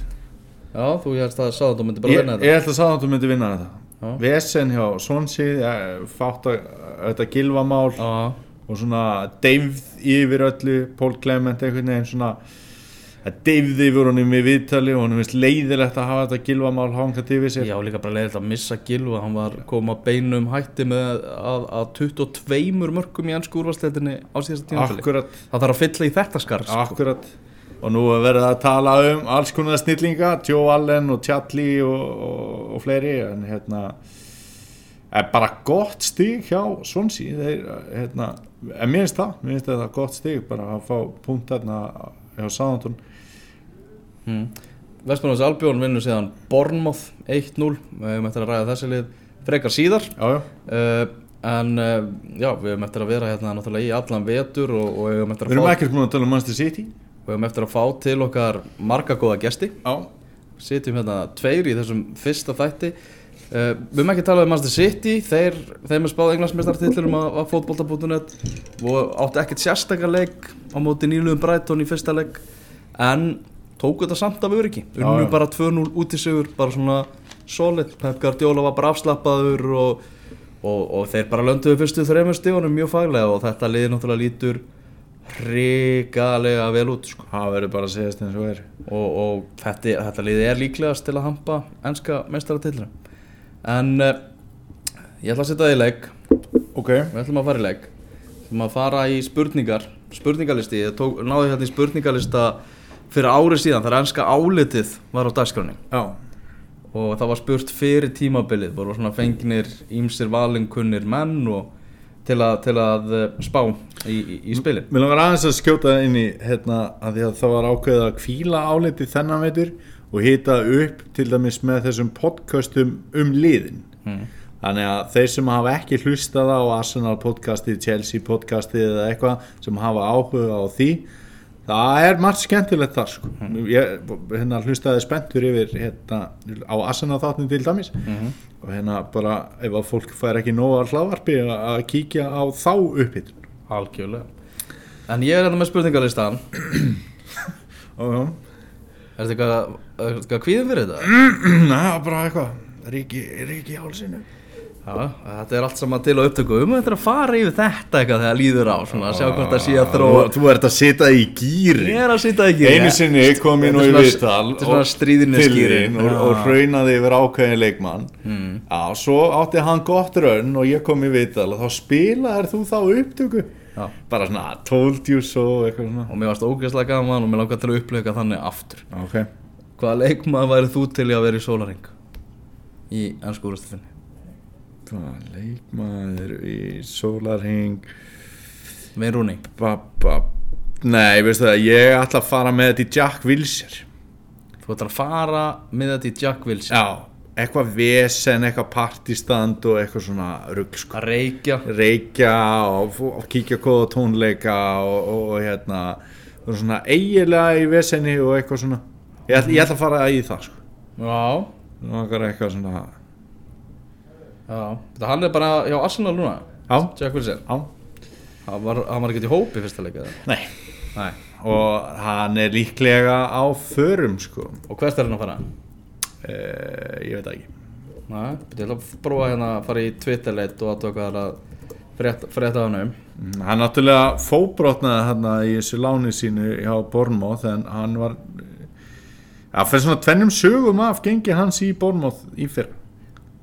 já, þú hérst að Sáþandur myndi bara ég, vinna ég þetta held að Sáðandur myndi vinna þetta. Vesen hjá Swansea eh, fátt að þetta gilvamál og svona deyfð yfir öllu Pól Clement einhvern veginn svona að deyfð yfir honum í viðtali og honum finnst leiðilegt að hafa þetta gilvamál hangað yfir sér. Já, líka bara leiðilegt að missa Gilva hann var koma beinum hætti með að, að 22 mörgum í ennsku úrvarsleitinni á síðasta tímafili akkurat, Það þarf að fylla í þetta skar sko. akkurat. Og nú er verið að tala um alls konar snillinga, Joe Allen og Chatli og, og, og fleiri en hérna er bara gott stig hjá Swansea. Þeir, hérna, en mér finnst það mér finnst þetta gott stig bara að fá punkt hérna hjá Sáðantón mm. Vestmannars Albjörn vinnur síðan Bournemouth 1-0 Við hefum eftir að ræða þessi lið frekar síðar. Já, já, uh, En uh, já, við hefum eftir að vera hérna náttúrulega í allan vetur og, og við hefum eftir við að fá ekkert búin að tala um Manchester City. Við hefum eftir að fá til okkar marga góða gesti. Já, Sitjum hérna tveir í þessum fyrsta þætti. Uh, Við hefum ekki talað um Manchester City. Þeir, þeim er spáð englandsmeistartitlurum að, að fótbolta.net og áttu ekkert sérstakar leik á móti nýluðum Brighton í fyrsta leik. En tóku þetta samt af öryggi. Unnu bara 2-0 út í sigur bara svona solid. Pep Guardiola var bara afslappaður og, og, og þeir bara lönduðu fyrstu þreymur stífunum mjög faglega og þetta liði náttúrulega lítur hrikalega vel út sko. Það verður bara að segjast eins og er. Og, og þetta, þetta liði er líklegast til að hampa ennska meistaratillinu en uh, ég ætla að setja það í leik ok, við ætlum að fara í leik við ætlum að fara í spurningar. Spurningalisti, ég tók, náði hérna í spurningalista fyrir árið síðan þegar ennska álitið var á dagskráni og það var spurt fyrir tímabilið voru svona fengnir ímsir valinkunnir menn og til að, til að eh, spá í, í, í spilin. Mér langar aðeins að skjóta inn í hérna að að það var ákveðið að kvíla áliti þennan veitur og hita upp til dæmis með þessum podcastum um liðin. Mm. þannig að þeir sem hafa ekki hlustað á Arsenal podcastið, Chelsea podcastið eða eitthvað sem hafa áhuga á því það er margt skemmtilegt þar sko. ég hérna, hlustaði spenntur yfir hérna, á Arsenal þáttin til dæmis. Mm og hérna bara ef að fólk fær ekki nóga hlaðvarpi að kíkja á þá upphittun algjörlega. En ég er hérna með spurningalistan og Er þetta eitthvað, kvíðin fyrir þetta? Næ, bara eitthvað. Ríki, ríki hálsinu Já, þetta er allt saman til á upptöku. Um þetta að fara yfir þetta eitthvað þegar líður á svona, að sjá hvort það sé að þróa Þú ert að sitja í gýri Ég er að sýta ekki Einu sinni kom ég nú í þín og, hraunaði yfir ákveðin leikmann. Mm. Já, svo átti hann gott raun og ég kom í viðtal og þá spilaðir þú þá upptöku. Já. Bara svona, told you so eitthvað svona. Og mér varst ógeðslega gaman og mér langar til að upplega þannig aftur. Ok. Hvaða leikmaður væri þú til í að vera í sólaring? Í ennsku úrstufinni Hvað, leikmaður í sólarhing Með Rúni Nei, veistu það, ég ætla að fara með þetta í Jack Wilshere. Þú ætlar að fara með þetta í Jack Wilson Já, eitthvað vesen, eitthvað partistand og eitthvað svona rugg sko. Að reykja. Reykja og, og kíkja góða tónleika og, og, og hérna svona eiginlega í vesenni og eitthvað svona. Ég ætla, ég ætla að fara í það sko. Já, Langar eitthvað svona Þetta hann er bara hjá Arsenal núna. Já, Jack Wilson já, Hann var, hann var ekki í hópi fyrsta leika nei. Nei. Og hann er líklega á förum sko. Og hvert er hann að fara? uh, ég veit það ekki. Nei, ég ætla að prófa hérna að fara í Twitterleit og að tóka það að frétta, frétta hann Mm, hann náttúrulega fóbrotnaði hann í þessu láni sínu hjá Bornmoth en hann var að fyrir svona tvennum sögum af gengi hans í Bornmoth í fyrra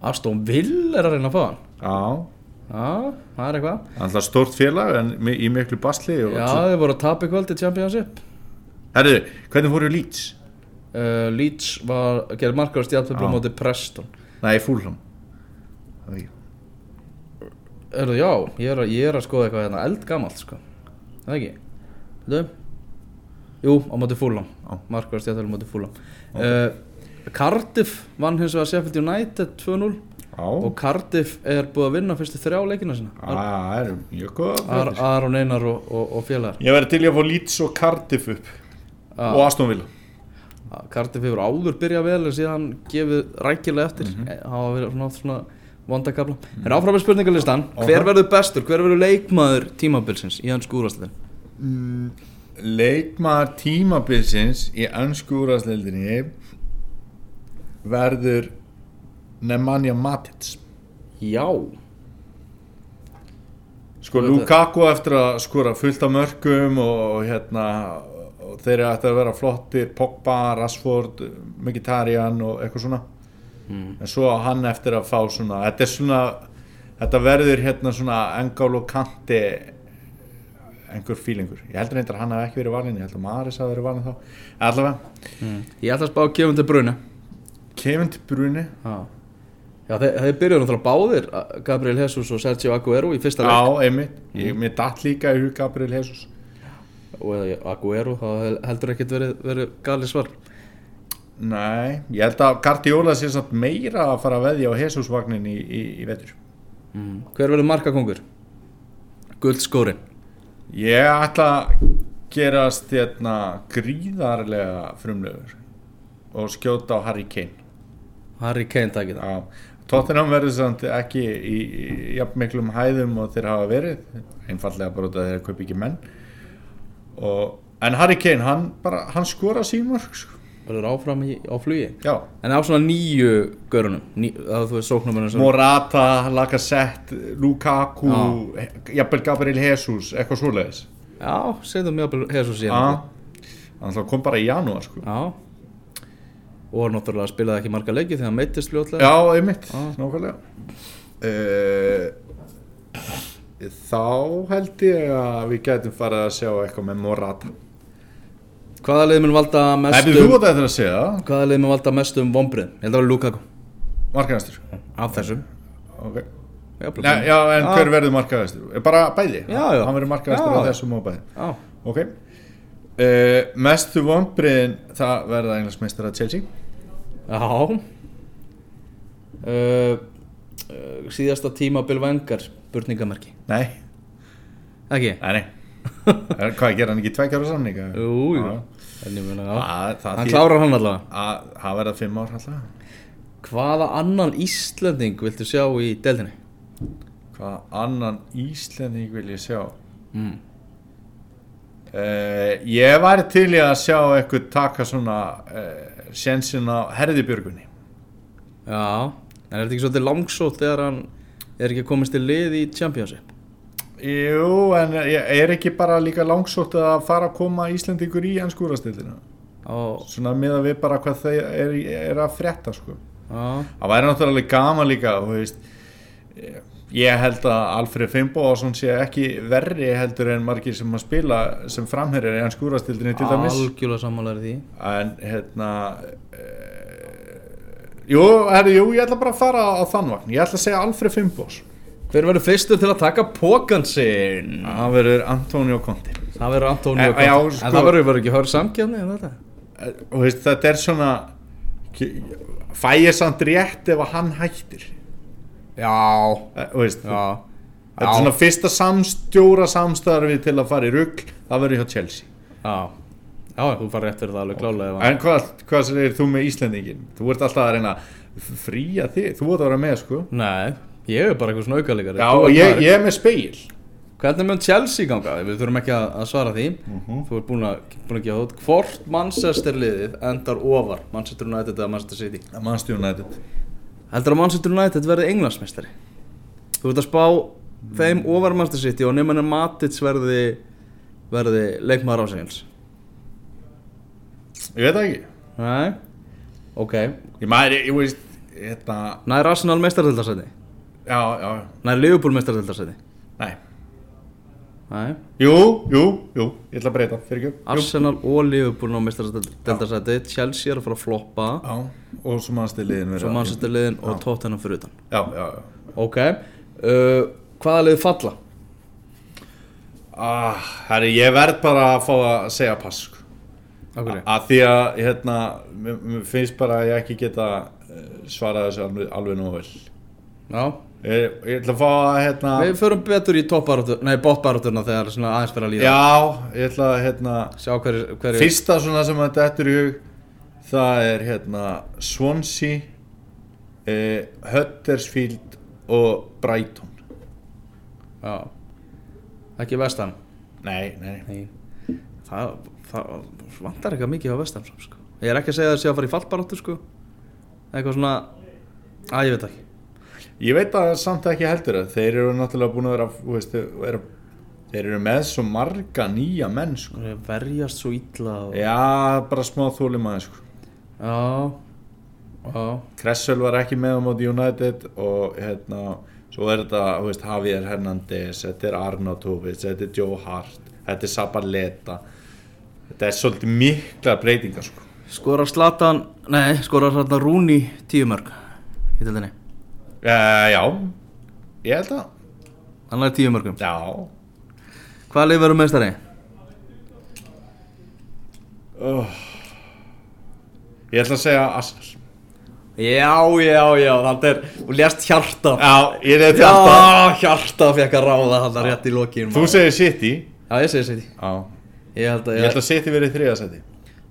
Aston Vill er að reyna að fá hann. Já, Já, það er eitthvað. Alltaf stórt félag en í miklu basli Já, þeir voru að tapa í kvöld í Championship. Herðu, hvernig fóru Leeds? uh, Leeds var á stjálfablu Já. móti Preston. Nei, Fúlham Það er ekki. Erðu, já, ég er, ég er að skoða eitthvað hérna. Eldgamalt sko. Það ekki? Veitu? Jú, á móti Fulham. Já. Markar á stjálfablu móti Fulham. Uh, Cardiff vann hins vegar Sheffield United 2-0 Já, og Cardiff er búið að vinna fyrstu þrjá leikina sinna það er mjög góð Ar Aron Einar og, og, og félagar. Ég verði til í að fá Leeds og Cardiff upp. Já. og Aston Villa. Cardiff hefur áður byrjað vel en síðan gefið rækilega eftir. Mm hafa verið svona, svona vondakabla mm. en áfram með spurningalistan. Hver verður bestur, hver verður leikmaður tímabilsins í hans skúrastlinn Leikmaður tímabilsins í önsku úrastleildinni verður Nemanja Matic. Já, Sko Þetta- Lukaku eftir að skora fullt af mörgum og, og hérna og þeir eru eftir að vera flottir Pogba, Rashford, Mkhitaryan og eitthvað svona. Mm. en svo hann eftir að fá svona þetta er svona þetta verður hérna svona Engál og Kanti einhver fílingur ég heldur reyndar að hann hafi ekki verið valinn ég held að Maris hafi verið valinn þá. Allavega, mm. ég ætla að spá Kevin De Bruyne Kevin De Bruyne. Já, já þeir, byrjuðu náttúrulega báðir Gabriel Jesus og Sergio Aguero í fyrsta leik. Á, einmitt, ég, mér datt líka í hug Gabriel Jesus. Og Aguero, þá hel- heldur ekkert verið, verið gali svar. Nei, ég held að Guardiola sé samt meira að fara að veðja á Jesus vagnin í, í, í vetur. Mm. hver verður markakongur? Guldskórin ég ætla að gerast hérna gríðarlega frumlegur og skjóta á Harry Kane Harry Kane takið. Það Tottenham verður samt ekki í, í jafn miklum hæðum og þeir hafa verið. Einfallega bara út af þeir kaup ekki menn. Og, en Harry Kane hann, bara, hann skora sín mörg sko. verður áfram í, á flugi? Já, En á svona nýju görunum ný, Morata, Lacazette Lukaku, jafnvel Gabriel Jesus eitthvað svoleiðis. Já, mjög að Jesus í hann hann kom bara í janúar sko. Já Og náttúrulega spilaði ekki marga leiki þegar hann meittist fljótlega já, einmitt, Já. nákvæmlega uh, þá held ég að við gætum farið að sjá eitthvað með Morata Hvaða lið mun valda segja það? Hvaða lið mun valda mestum vombrið? Ég held að það var Lukaku Markaðastur Af þessum okay. Já, Nei, já, en hver verður markaðastur? Bara bæði? Já, já. Hann verður markaðastur Já, já. þessum og bæði Já, Ok uh, Mestu vonbriðin það verða englansmeistar að Chelsea já. Uh, uh, Síðasta tíma Bill Vengar Burningamerki Nei, Ekki? nei, nei Hvað gerir hann ekki tveikjára samninga? Jú, jú Hann klárar hann allavega að það verða fimm ár alltaf Hvaða annan Íslanding viltu sjá í deildinni? Hvað annan Íslending vil ég sjá? Mm. Uh, ég væri til í að sjá eitthvað taka svona uh, sjensin á herðibjörgunni Já, en er þetta ekki svolítið langsótt þegar hann er ekki komist til lið í Championship? Jú, en ég er ekki bara líka langsótt að fara að koma Íslendingur í ennskúrastildina Á, svona miða við bara hvað þeir er, er að frétta sko. á, það væri náttúrulega gaman líka þú veist eh, ég held að Alfred Fimboðsson sé ekki verri heldur en margir sem að spila sem framherjar í ennskúrastildinni til dæmis. Algjörlega sammálaður því. En hérna uh, jú, herri, jú, ég ætla bara að fara á þann vagn. Ég ætla að segja Alfred Fimbos Hver verður fyrstur til að taka pókan sinn? það verður Antonio Conti Það verður Antonio Eh, Conte. já, En sko- það verður verður ekki höra samkjöfni en þetta? Eh, þú veist, þetta er svona fæ ég samt rétt ef að hann hættir Já, Eh, veist, já. þetta er svona fyrsta samstjóra samstarfi til að fara í rugg það verður hjá Chelsea. Já, já, þú rétt fyrir það alveg klálega en hvað, hvað segir þú með Íslendingin þú ert alltaf að reyna að fría þig. Þú ert að vera með sko. Nei, ég er bara eitthvað svona aukalegari já, ég, ég er með speil Hvernig mun Chelsea ganga? Við þurfum ekki að, svara því. Mhm. Þú ert búin að, búin að gefa út Hvort Manchester liðið endar ofar Manchester United eða Manchester City? Manchester United Heldur að Manchester United verði englandsmeistari? Þú ert að spá þeim ofar Manchester City og nefnir Matic verði verði leikmaður ásegils ég veit ekki. Nei? Ok. Ég maður, ég, veist hérna, Nær Arsenal meistardeldarsæti já, já, Nær Liverpool meistardeldarsæti nei Nei. Jú, jú, jú, ég ætla að breyta fyrir ekki. Arsenal og Liverpool á meistardeldarsæti Chelsea er að fara að floppa. Já, og svo Manchester liðin Svo Manchester liðin og Tottenham fyrir utan. Já, já, já. Ok. Uh, Hvaða lið falla? ah, herri, ég verð bara að fá að segja pass sko. Að því að hérna, mér, finnst bara að ég ekki geta eh, svarað þessu alveg, alveg nú vel. Já ég, ég ætla að fá að hérna, Við förum betur í botbaráturna þegar svona aðeins fyrir að líða. Já, ég ætla að hérna, Sjá hverju hver fyrsta svona sem þetta er í hug það er hérna Swansea eh, Huddersfield og Brighton. Já. Ekki vestan? Nei, nei, Nei. Það, það vantar eitthvað mikið á vestan sko. Ég er ekki að segja að það sé að fara í fallbarátur sko. Eitthvað svona Að ég veit ekki ég veit að samt ekki heldur að þeir eru náttúrulega búin að vera, veist, vera þeir eru með svo marga nýja menn sko. Er verjast svo illa og... já, bara smá þólum aðeins sko. Já Já Kressel var ekki með á móti United og hérna svo er þetta, veist, Javier Hernandez þetta er Arnautovic, þetta er Joe Hart þetta er Sabaleta þetta er svolítið mikla breytingar sko. Skorar Slatan Nei, skorar Slatan Rúni tíu mörg Í tildinni uh, já. Ég held að Hann er tíu mörgum. Já, Hvaða lið verður meistari? ég ætla að segja Arsenal Já, já, já, það er Þú lést hjarta. Já, ég er þetta Já, hjarta fekk að ráða hann rétt í lokin. Þú segir City. Já, ég segi City. Já. Ég held að ég ætla að City verið þriðasæti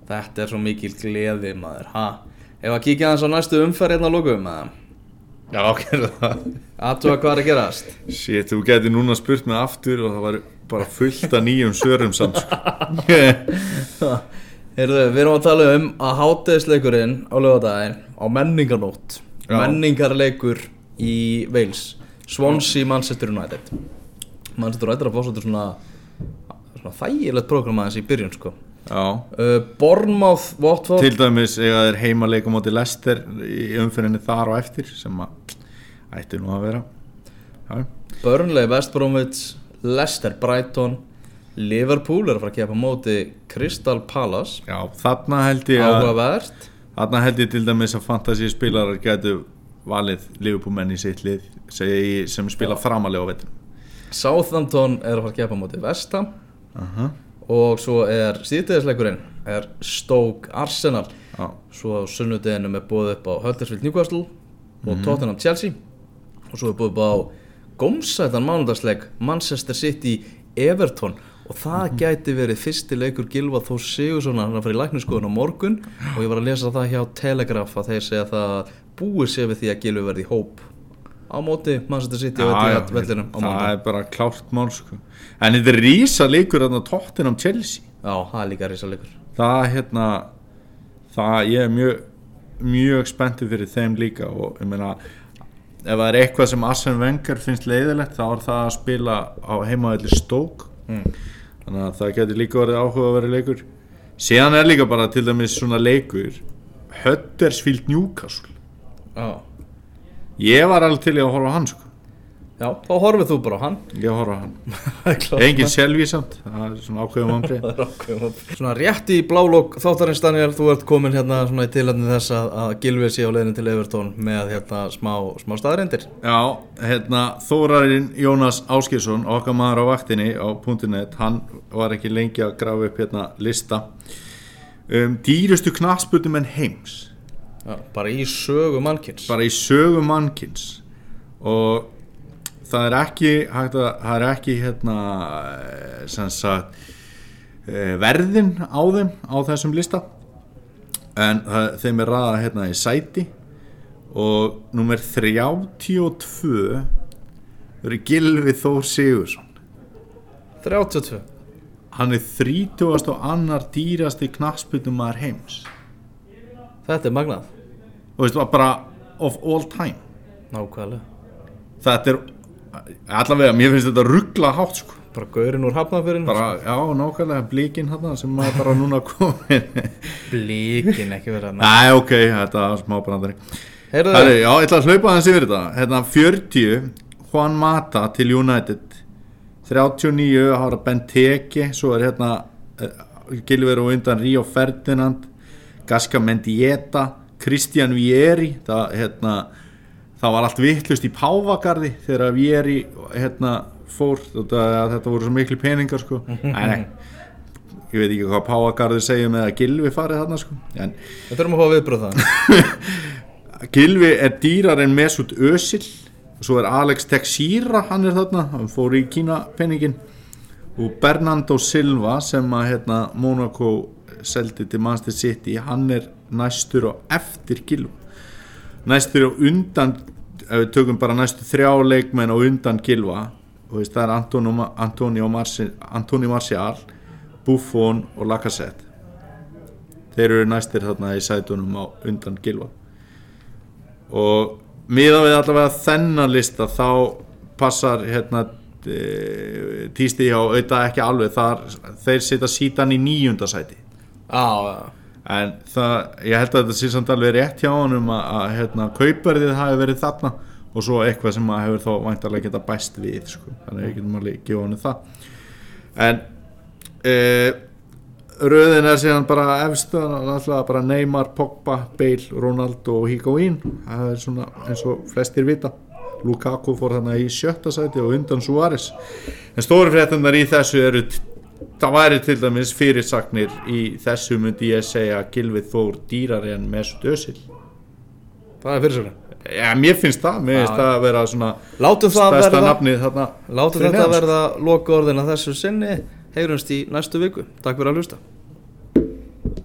Þetta er svo mikil gleði maður. Ha? Ef að kíkja aðeins á næstu umferð hérna að lókum já, ok, það Aðtúa hvað er að gerast Shit, þú geti núna spurt mig aftur og það var bara fullt af nýjum svörum samt sko. Heyrðu, við erum að tala um að hátegisleikurinn á lögadaginn á menningarnótt Já. Menningarleikur í Wales Swansea Manchester United Manchester United er að fá svolítið svona, svona þægilegt prógram aðeins í byrjun sko uh, Bournemouth, Watford. Til dæmis eiga þeir heimaleika móti Lester í umfyrinni þar og eftir sem að ætti nú að vera. Já, Burnley, West Bromwich Leicester, Brighton. Liverpool er að fara að kepa móti Crystal Palace. Já þarna held ég að Áhugavert. Þarna held ég til dæmis að fantasy spilarar getur valið liðbúmenn í sitt lið sem spila framalega á vettum Southampton er að fara að kepa móti West Ham. Uh -huh. Og svo er síðdegisleikurinn er Stoke Arsenal. Já, svo sunnudeginu er búið upp á Huddersfield Newcastle og Tottenham Chelsea. Og svo er búið upp á gómsætan mánudagsleik Manchester City Everton. Og það gæti verið fyrsti leikur Gilva Þór Sigursson hann er að fara í lækniskoðun á morgun og ég var að lesa það hjá Telegraph að þeir segja það búið sé við því að Gilvi verði í hóp á móti Manchester City og Etihad vellinum á það er bara klárt mál sko. En þetta er rísa leikur þarna tóttin um Chelsea. Já, það er líka risa leikur það hérna það ég er mjög mjög spenntið fyrir þeim líka og ég meina ef það er eitthvað sem Arsene Wenger finnst leiðilegt þá er það að spila á heimaðalli stók mm. þannig að það getur líka verið áhuga að vera leikur. Síðan er líka bara til dæmis svona leikur Huddersfield Newcastle. Já, ég var alveg til í að horfa á hann sko Já. Þá horfið þú bara á hann. Ég horfa á hann. Engin selvísamt það er svona ákveðum vambrið Það er ákveðum. Svona rétt í blálók þáttarins Daniel, þú ert komin hérna svona í tilhætni þess að, að Gilvið sé á leiðinu til Evertón með hérna smá, smá staðarindir. Já, hérna Þórarinn Jónas Áskilsson okkar maður á vaktinni á .net hann var ekki lengi að grafa upp hérna lista. Um dýrustu knatsputum en heims. Já, bara í sögu mannkins bara í sögu mannkins og það er ekki hægt að, það er ekki hérna sem sagt eh, verðin á þeim á þessum lista. En það, þeim er ræða hérna í sæti. Og nummer 32 verið Gilvi Þór Sigursson 32 hann er 30. og annar dýrasti knassputumar heims. Þetta er magnað. Og veist bara of all time. Nákvæmlega. Þetta er allavega, mér finnst þetta ruggla hátt sko. Bara gaurinn úr hafnafjörinu bara, já, nákvæmlega blíkin hérna sem maður bara núna komin. Blíkin ekki verið að Næ, ok, þetta er smá brandari. Heyrðu. Já, ég ætla að hlaupa aðeins yfir þetta. Hérna 40, Juan Mata til United. 39, Hára Benteke svo er hérna uh, Gilver og undan Ríó Ferdinand Gaska Mendieta Kristján Vieri það, hérna, það var allt vittlust í Páfagarði þegar Vieri hérna, fór. Þetta, þetta voru svo miklu peningar sko. Æ, nei, ég veit ekki hvað Páfagarði segja með að Gilvi farið þarna sko. en Við þurfum að fá viðbröð það Gilvi er dýrar en Mesut Özil. Og svo er Alex Texira hann er þarna, hann fór í Kína penningin og Bernardo Silva sem að hérna, Monaco seldi til Manchester City hann er næstur og eftir Gilva næstur undan ef við tökum bara næstu þrjá leikmenn og undan Gilva og veist, það er Antonio, Antonio, Marci, Antonio Marcial Buffon og Lacazette. Þeir eru næstir þarna í sætunum á undan Gilva og miða við allavega þennan lista þá passar hérna e, tísti hjá auðvitað ekki alveg. Þar þeir setja sítan í nýjunda sæti. Já, en það, ég held að þetta sé samt alveg rétt hjá honum að, að hérna, kaupverðið hafi verið þarna og svo eitthvað sem að hefur þá væntarlega geta bæst við sko. þannig að ég getum alveg gefa honum það. En e, röðin er síðan bara efstu, alltaf bara Neymar, Pogba, Bale, Ronaldo og Higuaín. Það er svona eins og flestir vita. Lukaku fór þarna í sjötta sæti og undan Suárez. En stóri fréttunar í þessu eru það væri til dæmis fyrirsagnir í þessu myndi ég segja að Gilvi Þór dýrari en Mesut Özil. Það er fyrir sér Já, mér finnst það, mér finnst það að vera svona Látum það stærsta verða Látum þetta sko. verða loka orðin að þessu sinni. Heyrumst í næstu viku. Takk fyrir að hlusta